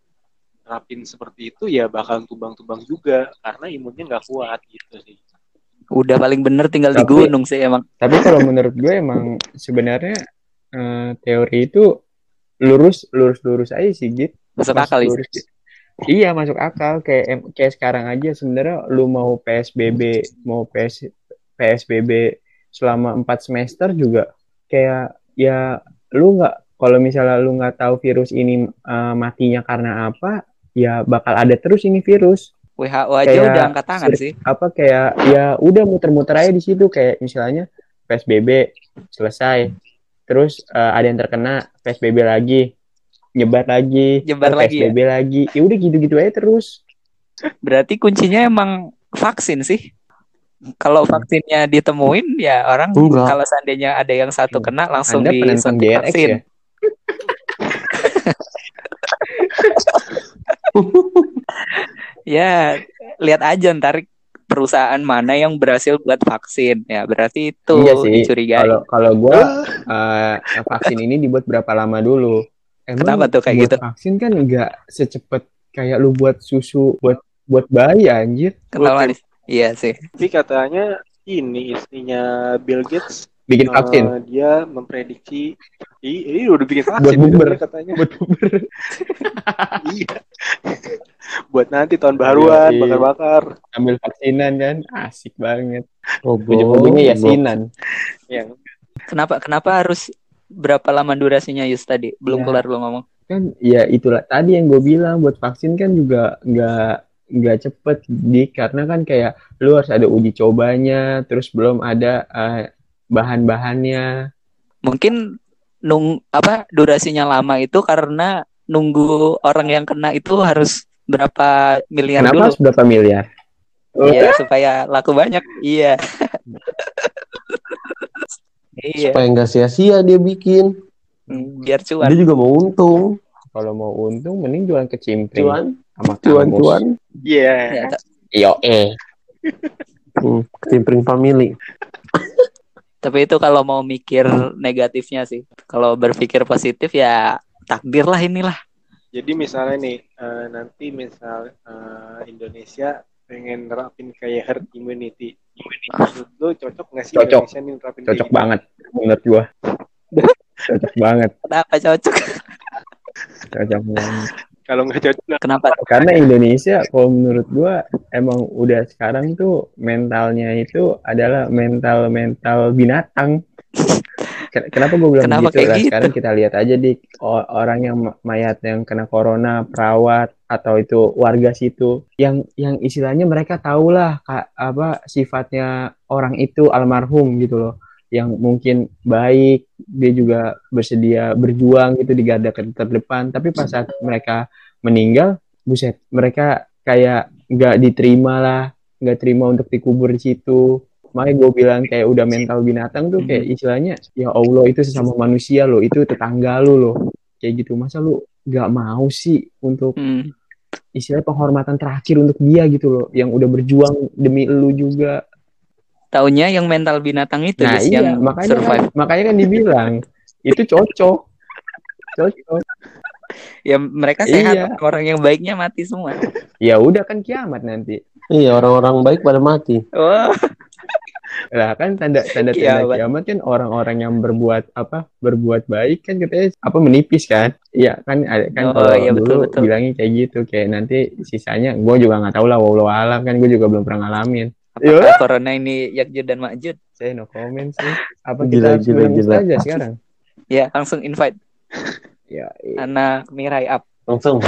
rapin seperti itu ya bakal tumbang-tumbang juga karena imunnya nggak kuat gitu sih Udah paling bener tinggal di Tapi- gunung sih emang. Tapi kalau menurut gue emang sebenarnya eh, teori itu lurus lurus lurus aja sih Git. Masuk Masuk akal ya. lurus. Iya masuk akal kayak kayak sekarang aja sebenarnya lu mau PSBB mau PS, PSBB selama 4 semester juga kayak ya lu nggak kalau misalnya lu nggak tahu virus ini eh, matinya karena apa ya bakal ada terus ini virus. WHO aja Kayak udah angkat tangan sih. apa kayak ya udah muter-muter aja di situ. Kayak misalnya PSBB selesai. Terus eh, ada yang terkena PSBB lagi. Nyebar lagi. Nyebar lagi ya? PSBB lagi. Ya udah gitu-gitu aja terus. <laughs> Berarti kuncinya emang vaksin sih. Kalau vaksinnya ditemuin ya orang Enggak. kalau seandainya ada yang satu kena langsung Anda disuntik DRX vaksin. ya <laughs> Ya, lihat aja ntar perusahaan mana yang berhasil buat vaksin. Ya, berarti itu iya sih dicurigai. kalau kalau gua eh, vaksin ini dibuat berapa lama dulu Emang Kenapa tuh kayak buat gitu? vaksin kan nggak secepat kayak lu buat susu buat buat bayi anjir Kenapa nih? Iya sih. Tapi katanya ini istrinya Bill Gates bikin eh, vaksin dia memprediksi ini udah bikin vaksin Buat dia katanya. buat puber. <laughs> iya. Buat nanti tahun baruan Yoi. bakar-bakar. ambil vaksinan kan asik banget Goblok, ujung-ujungnya yasinan Yang Kenapa kenapa harus berapa lama durasinya Yus tadi? Belum Ya. kelar lo ngomong. kan ya itulah tadi yang gue bilang buat vaksin kan juga nggak nggak cepet di karena kan kayak lu harus ada uji cobanya terus belum ada eh, bahan-bahannya Mungkin nung apa durasinya lama itu karena nunggu orang yang kena itu harus berapa miliar kenapa dulu. harus berapa miliar Iya, supaya laku banyak. Iya. <laughs> iya, Supaya nggak sia-sia dia bikin. Hmm, biar cuan. Dia juga mau untung. kalau mau untung mending jualan ke cimpring Cuan, sama kamus. cuan. Iya. Ya, Yo eh Hmm, kecimpring family. tapi itu kalau mau mikir negatifnya sih. Kalau berpikir positif ya takdir lah inilah. Jadi misalnya nih eh, nanti misal eh, Indonesia pengen nerapin kayak herd immunity. Menurut lu cocok nggak sih Cocok. Indonesia nih nerapin kayak cocok gitu? banget menurut gua <laughs> cocok banget Kenapa cocok? cocok banget Kalau nggak cocok, Kenapa? karena Indonesia kalau menurut gua emang udah sekarang tuh mentalnya itu adalah mental mental binatang Ken- Kenapa gue bilang Kenapa begitu kayak lah? gitu? Sekarang kita lihat aja di orang yang ma- mayat yang kena corona, perawat atau itu warga situ, yang yang istilahnya mereka tahulah kak apa sifatnya orang itu almarhum gitu loh, yang mungkin baik, dia juga bersedia berjuang gitu di garda ter- terdepan, tapi pas saat mereka meninggal, buset, mereka kayak nggak diterima lah, nggak terima untuk dikubur di situ. Makanya gue bilang kayak udah mental binatang tuh kayak istilahnya ya Allah itu sesama manusia loh itu tetangga lu loh. Kayak gitu masa lu gak mau sih untuk Hmm. istilahnya penghormatan terakhir untuk dia gitu loh yang udah berjuang demi lu juga Taunya yang mental binatang itu nah iya yang makanya survive. kan, makanya kan dibilang itu cocok cocok Ya mereka sehat, Iya. orang yang baiknya mati semua. ya udah kan kiamat nanti Iya, orang-orang baik pada mati. Oh, lah kan tanda tanda tanda Kiamat. kiamat kan orang-orang yang berbuat apa berbuat baik kan katanya apa menipis kan iya kan ada kan Oh, kalau iya, betul, dulu betul. bilangnya kayak gitu kayak nanti sisanya gue juga nggak tahu lah walau alam kan gue juga belum pernah ngalamin apakah corona ini Yakjud dan Makjud? saya no comment sih apa Gila, kita gila, gila. aja sekarang Ya, langsung invite ya iya. anak Mirai Up. Langsung.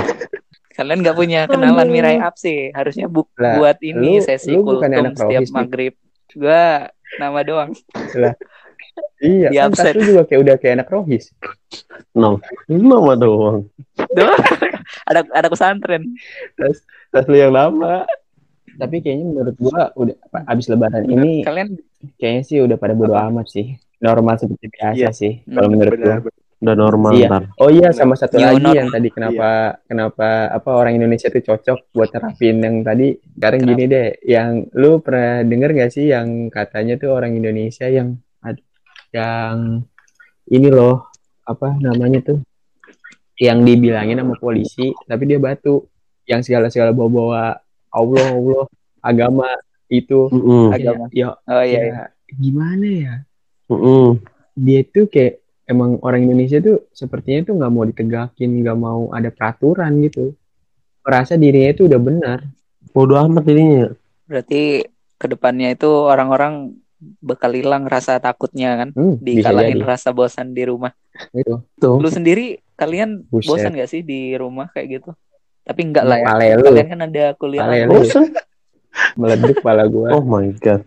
Kalian nggak punya kenalan Mirai Up sih. Harusnya bu Lah, buat ini lu- sesi lu kultum anak setiap nih. maghrib. Gua nama doang. iya Di kan tas absen. lu juga kayak udah kayak anak rohis No. Ini mama doang. Doang. <laughs> ada ada pesantren. tas lu yang lama tapi kayaknya menurut gua udah apa, abis lebaran ini Kalian kayaknya sih udah pada bodo amat sih normal seperti biasa Iya. sih Hmm, kalau menurut gua. Udah normal Iya. ntar. Oh iya sama satu New lagi normal. yang tadi kenapa kenapa apa orang Indonesia tuh cocok buat terapin yang tadi sekarang Kenapa? gini deh yang lu pernah denger gak sih yang katanya tuh orang Indonesia yang yang ini loh apa namanya tuh yang dibilangin sama polisi tapi dia batu yang segala-segala bawa-bawa Allah Allah agama itu Mm-mm. Agama. ya, oh iya, ya iya. gimana ya Mm-mm. dia tuh kayak emang orang Indonesia tuh sepertinya tuh nggak mau ditegakin, nggak mau ada peraturan gitu. Merasa dirinya itu udah benar. Bodo amat jadinya. Berarti ke depannya itu orang-orang bakal hilang rasa takutnya kan Hmm, dikalahin rasa bosan di rumah. Gitu. Tuh. Lu sendiri kalian Buset. bosan gak sih di rumah kayak gitu? Tapi enggak lah ya. Kalian kan ada kuliah Pale online. lu. Bosen. <laughs> meleduk kepala gua. Oh my god.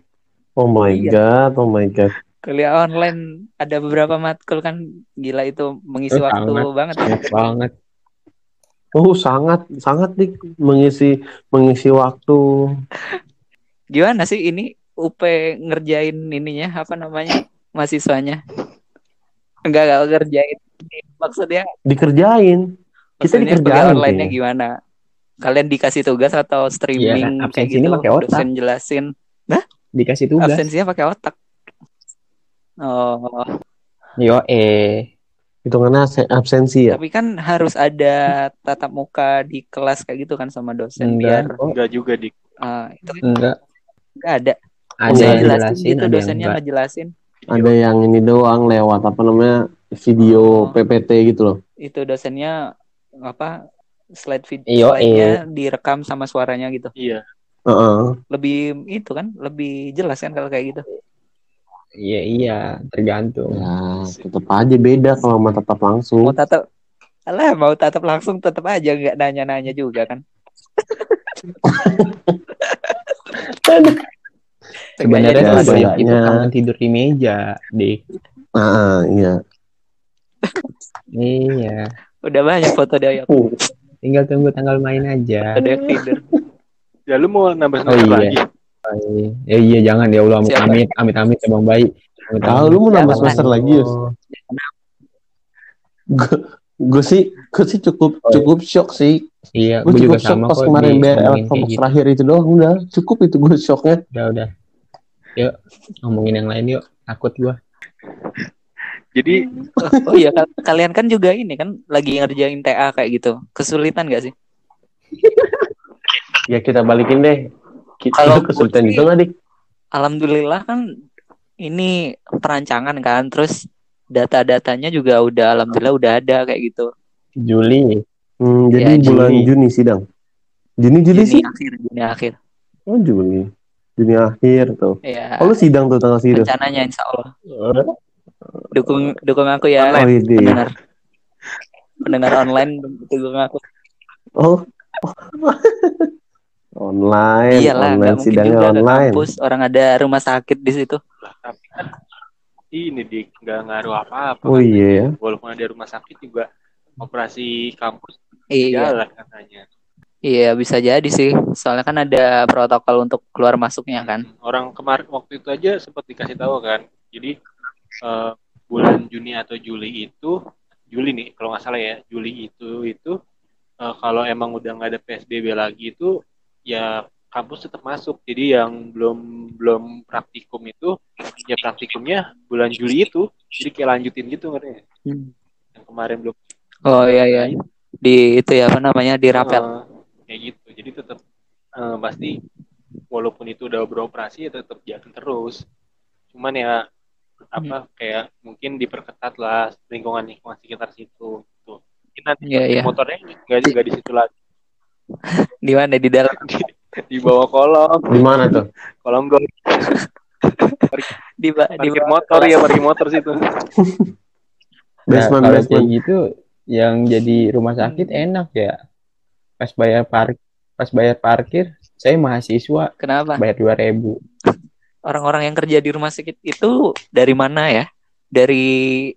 Oh my Iya. god. Oh my god. Kuliah online ada beberapa matkul kan gila itu mengisi Eh, waktu sangat. banget. Banget. Oh sangat sangat dik mengisi mengisi waktu. Gimana sih ini UP ngerjain ininya apa namanya mahasiswanya? Enggak enggak ngerjain. Maksudnya Dikerjain. Kita kuliah dikerjain online-nya kayaknya. gimana? Kalian dikasih tugas atau streaming Iya, kayak absensi ini gitu? pakai otak. Dosen jelasin. Dikasih tugas. Absensinya pakai otak. Oh, Yo eh. Hitungannya absen- absensi ya. tapi kan harus ada tatap muka di kelas kayak gitu kan sama dosen biar Enggak. Oh, Enggak juga di ah, itu enggak. enggak ada. Ada yang jelasin jelasin, gitu, ada yang dosennya enggak. ngejelasin. Ada yang ini doang lewat apa namanya video Oh. PPT gitu loh. Itu dosennya apa slide video Iyo, slide-nya direkam sama suaranya gitu. iya. Heeh. Lebih itu kan, lebih jelas kan kalau kayak gitu. Iya iya, tergantung. Ya, tetap aja beda kalau sama tetap langsung. Mau tatap Alah, mau tatap langsung tetap aja nggak nanya-nanya juga kan. <laughs> Sebenarnya Sengaja tuh ada- doyok itu Seenggaknya. kangen tidur di meja, Dik. Ah, iya. <laughs> Iya. Udah banyak foto doyok Tinggal tunggu tanggal main aja. tidur Ya lu mau nambah Oh, semester iya. lagi? Ya iya jangan ya Allah amit amit amit amit ya Bang Bayi. Amit, Ah, lu mau nambah semester lagi, Yus? Gue sih, gue sih cukup cukup shock sih. Iya, Gue gue juga cukup shock sama pas kemarin kayak elektronik gitu. terakhir itu doang. Udah, cukup itu gue shocknya. Udah udah. Yuk ngomongin yang lain yuk. Takut gua. Jadi <laughs> oh iya kal- kalian kan juga ini kan lagi ngerjain TA kayak gitu kesulitan gak sih Ya kita balikin deh. Kita Kalau itu kesulitan sih- juga nggak, Dik? alhamdulillah kan ini perancangan kan terus data-datanya juga udah alhamdulillah udah ada kayak gitu Juli. Hmm, jadi Ya, bulan Juli. Juni sidang. Juni Juli Juni sih? akhir Juni akhir Oh Juni. Juni akhir tuh. ya Oh lu sidang tuh tanggal segitu? rencananya insya Allah dukung dukung aku ya Oh iya. pendengar pendengar online dukung aku Oh. <laughs> online. iyalah nggak online mungkin sidangnya juga ke online. kampus orang ada rumah sakit di situ tapi kan ini di nggak ngaruh apa-apa. Oh iya ya. Walaupun ada rumah sakit juga operasi kampus iya jalan katanya. iya bisa jadi sih soalnya kan ada protokol untuk keluar masuknya kan Orang kemarin waktu itu aja sempat dikasih tahu kan. Jadi eh, bulan Juni atau Juli itu Juli nih kalau nggak salah ya Juli itu itu eh, kalau emang udah nggak ada PSBB lagi itu ya kampus tetap masuk. Jadi yang belum belum praktikum itu ya praktikumnya bulan Juli itu. Jadi kayak lanjutin gitu ngerti nggak? Yang kemarin belum oh iya iya di itu ya apa namanya di rapel Eh, kayak gitu jadi tetap eh, pasti walaupun itu udah beroperasi ya tetap jalan terus cuman ya apa kayak mungkin diperketat lah lingkungan lingkungan sekitar situ gitu. mungkin nanti Iya, iya. motornya nggak juga di situ lagi. <laughs> Di mana? Di dalam? Di, <laughs> di bawah kolong. Di mana tuh? kolong gol. <laughs> Di, ba- di motor ya parkir motor situ. Nah, Basement kalau basement. kayak gitu yang jadi rumah sakit enak ya. Pas bayar park pas bayar parkir saya mahasiswa. Kenapa? Bayar 2000 orang-orang yang kerja di rumah sakit itu dari mana ya dari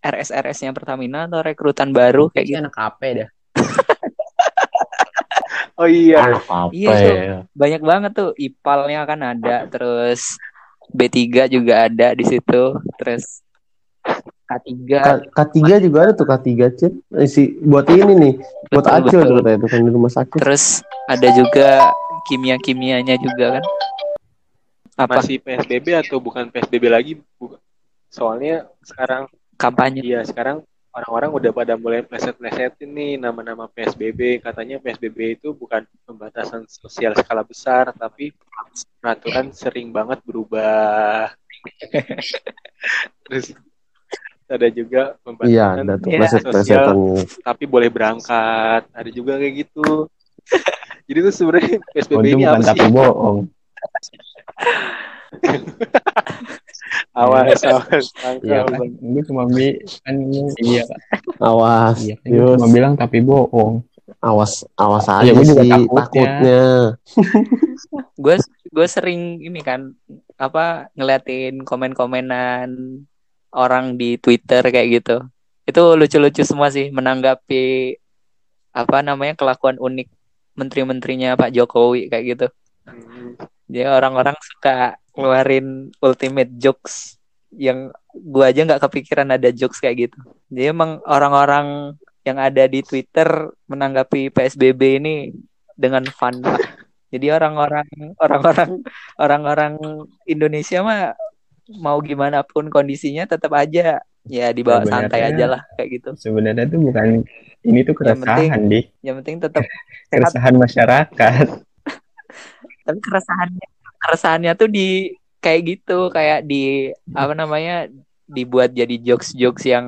RS-RS-nya Pertamina atau rekrutan baru kayak Kayaknya gitu anak KP dah. <laughs> oh iya Anak apa Iya, tuh. ya? banyak banget tuh IPAL-nya kan ada terus B3 juga ada di situ terus K3 K- K3 juga ada tuh K3 Cip. Eh, si buat ini nih, buat Betul, acil betul. tuh katanya tuh kan di rumah sakit. terus ada juga kimia-kimianya juga kan apa masih PSBB atau bukan PSBB lagi soalnya sekarang kampanye Iya sekarang orang-orang udah pada mulai pleset-plesetin nih nama-nama PSBB. Katanya PSBB itu bukan pembatasan sosial skala besar, tapi peraturan sering banget berubah. Terus ada juga Iya, pembatasan tuh Iya. pleset-plesetannya. tapi boleh berangkat. Ada juga kayak gitu. <laughs> Jadi tuh sebenarnya PSBB itu ini apa sih? bohong. Awas, awas. Iya tangkap. kan, gue cuma bi kan ini- iya kan. Awas, Iya kan, gue Yus. cuma bilang tapi bohong. awas, awas aja Iya, gua juga sih takutnya. takutnya. <laughs> gue gue sering ini kan apa ngeliatin komen-komenan orang di Twitter kayak gitu itu lucu-lucu semua sih menanggapi apa namanya kelakuan unik menteri-menterinya Pak Jokowi kayak gitu Hmm. Jadi orang-orang suka ngeluarin ultimate jokes yang gua aja nggak kepikiran ada jokes kayak gitu jadi emang orang-orang yang ada di Twitter menanggapi PSBB ini dengan fun jadi orang-orang orang-orang orang-orang Indonesia mah mau gimana pun kondisinya tetap aja ya dibawa Sebenarnya- santai aja lah kayak gitu. Sebenarnya tuh bukan ini tuh Yang penting- keresahan, Dik. Yang penting tetap <laughs> Keresahan masyarakat. Tapi keresahannya keresahannya tuh di kayak gitu kayak di apa namanya dibuat jadi jokes-jokes yang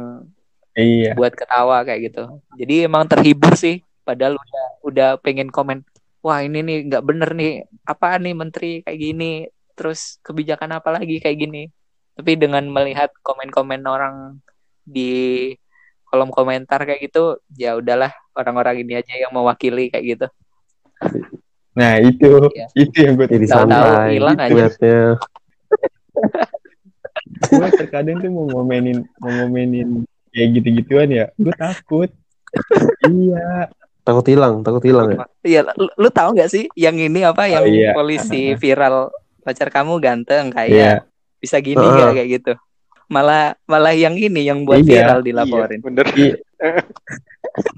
Iya. buat ketawa kayak gitu. Jadi emang terhibur sih padahal udah udah pengen komen wah ini nih nggak bener nih apa nih menteri kayak gini terus kebijakan apa lagi kayak gini tapi dengan melihat komen-komen orang di kolom komentar kayak gitu ya udahlah orang-orang ini aja yang mewakili kayak gitu Nah itu, Iya. itu yang gue Jadi santai. hilang aja. Lihatnya. gue terkadang tuh mau ngomenin mau ngomenin kayak gitu-gituan ya gue takut iya Takut hilang, takut hilang ya. Iya, lu, lu tahu nggak sih yang ini apa yang iya. polisi viral pacar kamu ganteng kayak iya bisa gini Heeh. nggak kayak gitu. Malah malah yang ini yang buat Iya. viral dilaporin. Iya, bener. iya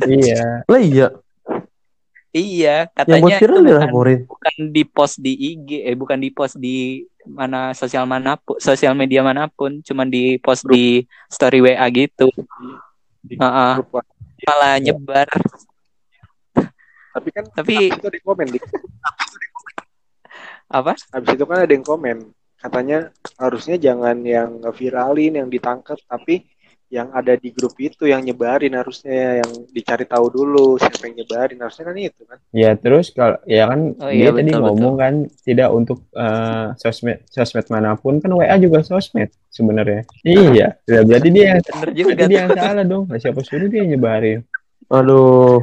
iya Lah iya, Iya, katanya viral itu bukan, bukan di post di IG, eh bukan di post di mana sosial mana pun, sosial media mana pun, cuman di post di story WA gitu. Di Heeh. Malah nyebar. Tapi kan Tapi itu ada yang komen, Dik. apa? Habis itu kan ada yang komen. Katanya harusnya jangan yang viralin, yang ditangkap, tapi yang ada di grup itu yang nyebarin harusnya yang dicari tahu dulu siapa yang nyebarin. Harusnya kan itu kan? Ya terus kalau ya kan Oh, dia iya, tadi betul, ngomong kan tidak untuk eh, sosmed sosmed mana pun kan WA juga sosmed sebenarnya. Iya ya, berarti dia yang juga. berarti dia yang salah dong. Lah, siapa suruh dia nyebarin? Aduh,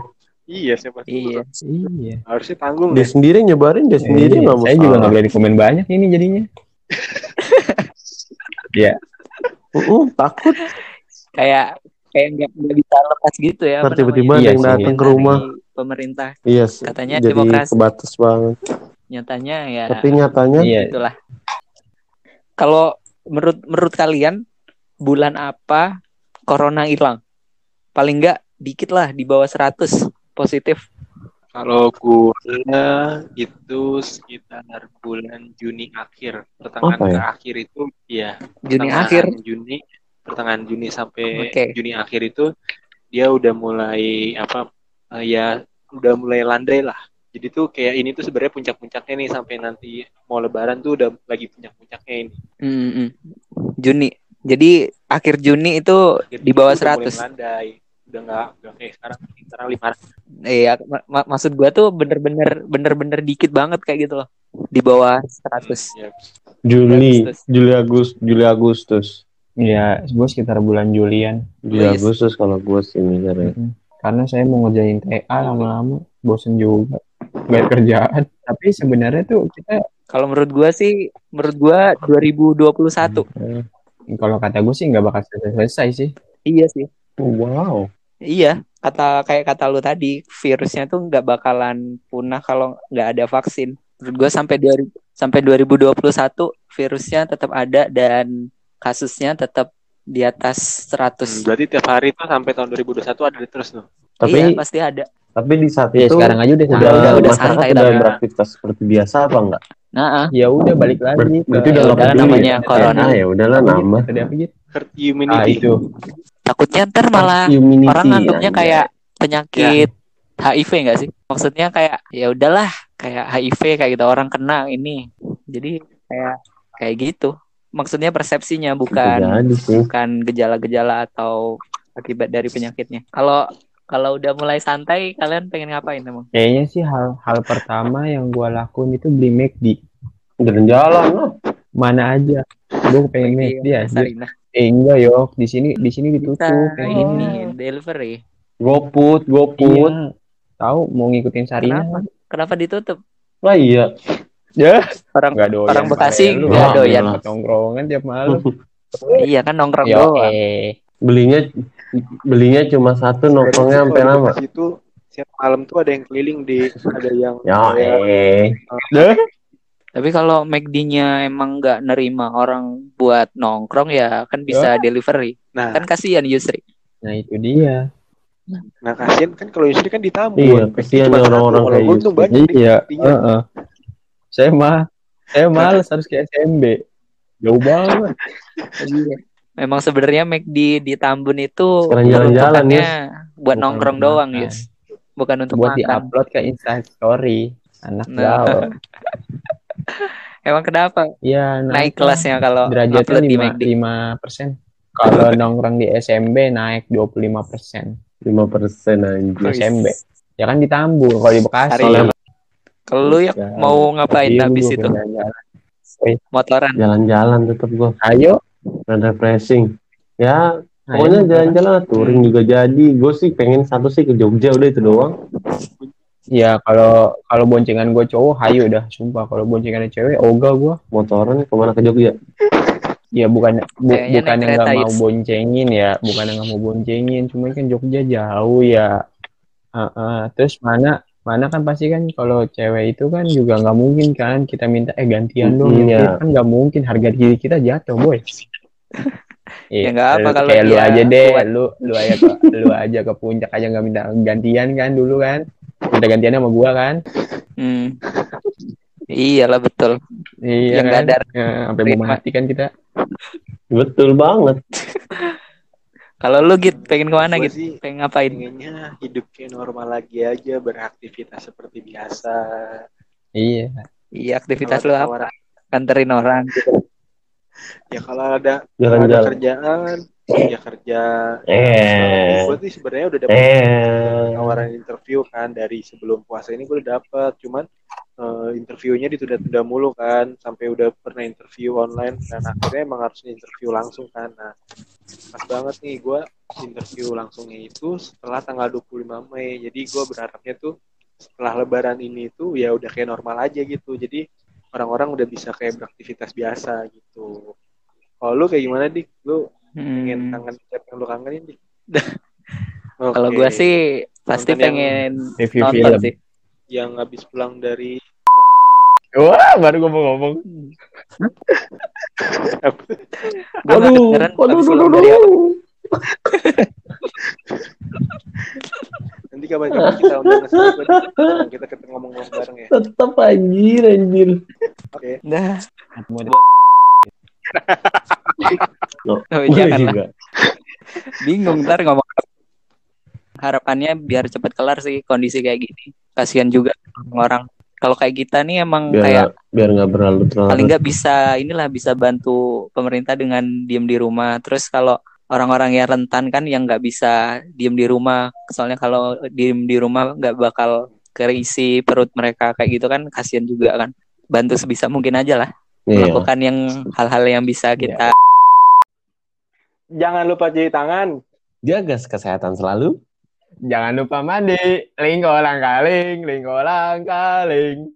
iya siapa. Iya. iya. Harusnya tanggung dia deh sendiri nyebarin, dia sendiri Iya, nggak mau saya juga nggak berani komen banyak ini jadinya. <laughs> Ya Uh-uh, takut. Kayak kayak nggak nggak bisa lepas gitu ya. Ntar tiba-tiba ada yang sih. datang ke rumah. pemerintah. Iya, s- Katanya jadi demokrasi. kebatas banget. Nyatanya ya Tapi nyatanya, iya itulah. Kalau menurut menurut kalian bulan apa corona hilang? Paling nggak dikit lah di bawah 100 positif. kalau gue itu sekitar bulan Juni akhir pertengahan Apa ya? ke akhir itu ya Juni akhir. Juni pertengahan Juni sampai Oke. Juni akhir itu dia udah mulai apa eh, ya udah mulai landai lah jadi tuh kayak ini tuh sebenarnya puncak-puncaknya nih sampai nanti mau lebaran tuh udah lagi puncak-puncaknya ini Hmm, hmm. Juni. Jadi akhir Juni itu Akhir di bawah Juni udah mulai 100. melandai udah nggak udah kayak sekarang sekarang lima Iya, ma- ma- maksud gua tuh bener-bener bener-bener dikit banget kayak gitu loh. Di bawah 100. ya. Juli, Agustus. Juli Agustus, Juli Agustus. Ya gue sekitar bulan Julian Juli Yes. Agustus kalau gue sih mikirnya. Mm-mm. karena saya mau ngerjain TA lama-lama bosen juga ada kerjaan tapi sebenarnya tuh kita Kalau menurut gua sih, menurut gua 2021. eh, kalau kata gue sih nggak bakal selesai-selesai sih Iya sih. Wow. Iya, kata kayak kata lu tadi, virusnya tuh nggak bakalan punah kalau nggak ada vaksin. Menurut gua sampai 2000 sampai 2021 virusnya tetap ada dan kasusnya tetap di atas 100. Hmm, berarti tiap hari tuh sampai tahun 2021 ada terus tuh Tapi iya, pasti ada. tapi di saat ya itu sekarang aja udah udah, udah- udah santai udah tapi- beraktivitas seperti biasa apa enggak? Nah, ah. ya udah balik lagi Ber- berarti udah Ya peduli namanya ya? corona. Ah, ya udahlah Apa gitu? apa gitu? herd ah immunity itu takutnya ntar malah orang nganggapnya anjay. kayak penyakit HIV enggak sih? Maksudnya kayak ya udahlah, kayak HIV kayak gitu orang kena ini. Jadi kayak kayak gitu. Maksudnya persepsinya bukan sih. bukan gejala-gejala atau akibat dari penyakitnya. Kalau kalau udah mulai santai, kalian pengen ngapain emang? kayaknya sih hal hal pertama yang gua lakuin itu beli McD Jalan-jalan lah. mana aja gue pengen McD Iya, Sarina. eh enggak yok di sini di sini ditutup Kita kayak ini gini delivery. GoPut, GoPut. iya tahu mau ngikutin Sarina Kenapa? Kenapa ditutup? Lah iya. Ya Orang nggak doyan orang Bekasi Lu nggak doyan. ikut tongkrongan tiap malam <laughs> iya kan nongkrong yo doang. eh Belinya belinya cuma satu nongkrongnya sampai lama. Bekasi itu setiap malam tuh ada yang keliling di ada yang Ya kayak eh. Tapi kalau McD-nya emang nggak nerima orang buat nongkrong ya kan bisa delivery. nah Kan kasihan Yusri. nah itu dia nah kasihan kan kalau Yusri kan ditambun Iya, kasihan ya orang-orang kayak Yusri. banyak nih iya McD-nya. Saya mah saya males harus ke SMB jauh banget <laughs> Memang sebenarnya McD di Tambun itu Sekarang jalan-jalan, peruntukannya buat Bukan nongkrong untuk doang, makan. Yus. Bukan untuk buat makan. diupload ke Instastory anak Nah. gaul <laughs> Emang kenapa? Iya Naik lah. kelasnya kalau derajatnya upload di lima McD. lima persen kalau <laughs> nongkrong di SMB naik 25 persen 5 persen anjir. SMB ya kan ditambung kalau di Bekasi Kalau- Kalau lu ya Ya, mau ngapain iya, habis itu? pengen jalan-jalan. Motoran. Jalan-jalan tetap gua. ayo Dan refreshing. Ya, ayo, pokoknya jalan-jalan touring juga jadi. Gue sih pengen satu sih ke Jogja udah itu doang. ya kalau kalau boncengan gue cowok hayu dah sumpah kalau boncengan cewek ogah gue Motoran ke mana ke Jogja? ya bukan bu, Kayaknya bukan yang nggak mau boncengin ya bukan yang nggak mau boncengin cuma kan Jogja jauh ya Heeh. terus mana mana kan pasti kan kalau cewek itu kan juga nggak mungkin kan kita minta eh gantian dong Mm, iya. kan nggak mungkin harga diri kita jatuh boy <laughs> Ya Iya, nggak apa kalau kayak lu dia aja deh kuat. lu lu aja ke <laughs> lu aja ke puncak aja nggak minta gantian kan dulu kan minta gantian sama gua kan Hmm. Iyalah betul. iya Yang kan nggak ada Ya, sampai mau mati kan kita Betul banget. <laughs> Kalau lu git pengen ke mana gitu? sih Pengen ngapain? pengennya hidup kayak normal lagi aja beraktivitas seperti biasa iya Iya aktivitas Kalau lu apa? Kanterin orang. ya kalau ada kalau ada kerjaan ya kerja Eh. gue sih sebenarnya udah dapet Eh. tawaran interview kan dari sebelum puasa ini gue udah dapet cuman eh, interviewnya ditunda-tunda mulu kan sampai udah pernah interview online dan akhirnya emang harus interview langsung kan nah pas banget nih gue interview langsungnya itu setelah tanggal 25 Mei jadi gue berharapnya tuh setelah lebaran ini tuh ya udah kayak normal aja gitu jadi orang-orang udah bisa kayak beraktivitas biasa gitu kalau lu kayak gimana dik lu pengen Hmm. kangen siapa yang lu kangenin dik <laughs> Kalau Oke. gua sih pasti Nonton yang pengen review nonton film sih. yang habis pulang dari wah baru gua mau ngomong kedengeran film dari apa. waduh. nanti kapan-kapan kita undang kita ketemu ngomong-ngomong bareng ya Tetap anjir, anjir. oke Nah, Mau- Loh, oh, jangan lah. juga. Bingung ntar ngomong. Harapannya biar cepet kelar sih kondisi kayak gini. Kasihan juga orang. Kalau kayak kita nih emang kayak Biar biar nggak berlalu terlalu. paling nggak bisa inilah bisa bantu pemerintah dengan diem di rumah. Terus kalau orang-orang yang rentan kan yang nggak bisa diem di rumah, soalnya kalau diem di rumah nggak bakal keisi perut mereka kayak gitu kan kasihan juga kan. Bantu sebisa mungkin aja lah Iya. melakukan yang hal-hal yang bisa kita jangan lupa cuci tangan Jaga kesehatan selalu. Jangan lupa mandi. Lingkolang kaling lingkolang kaling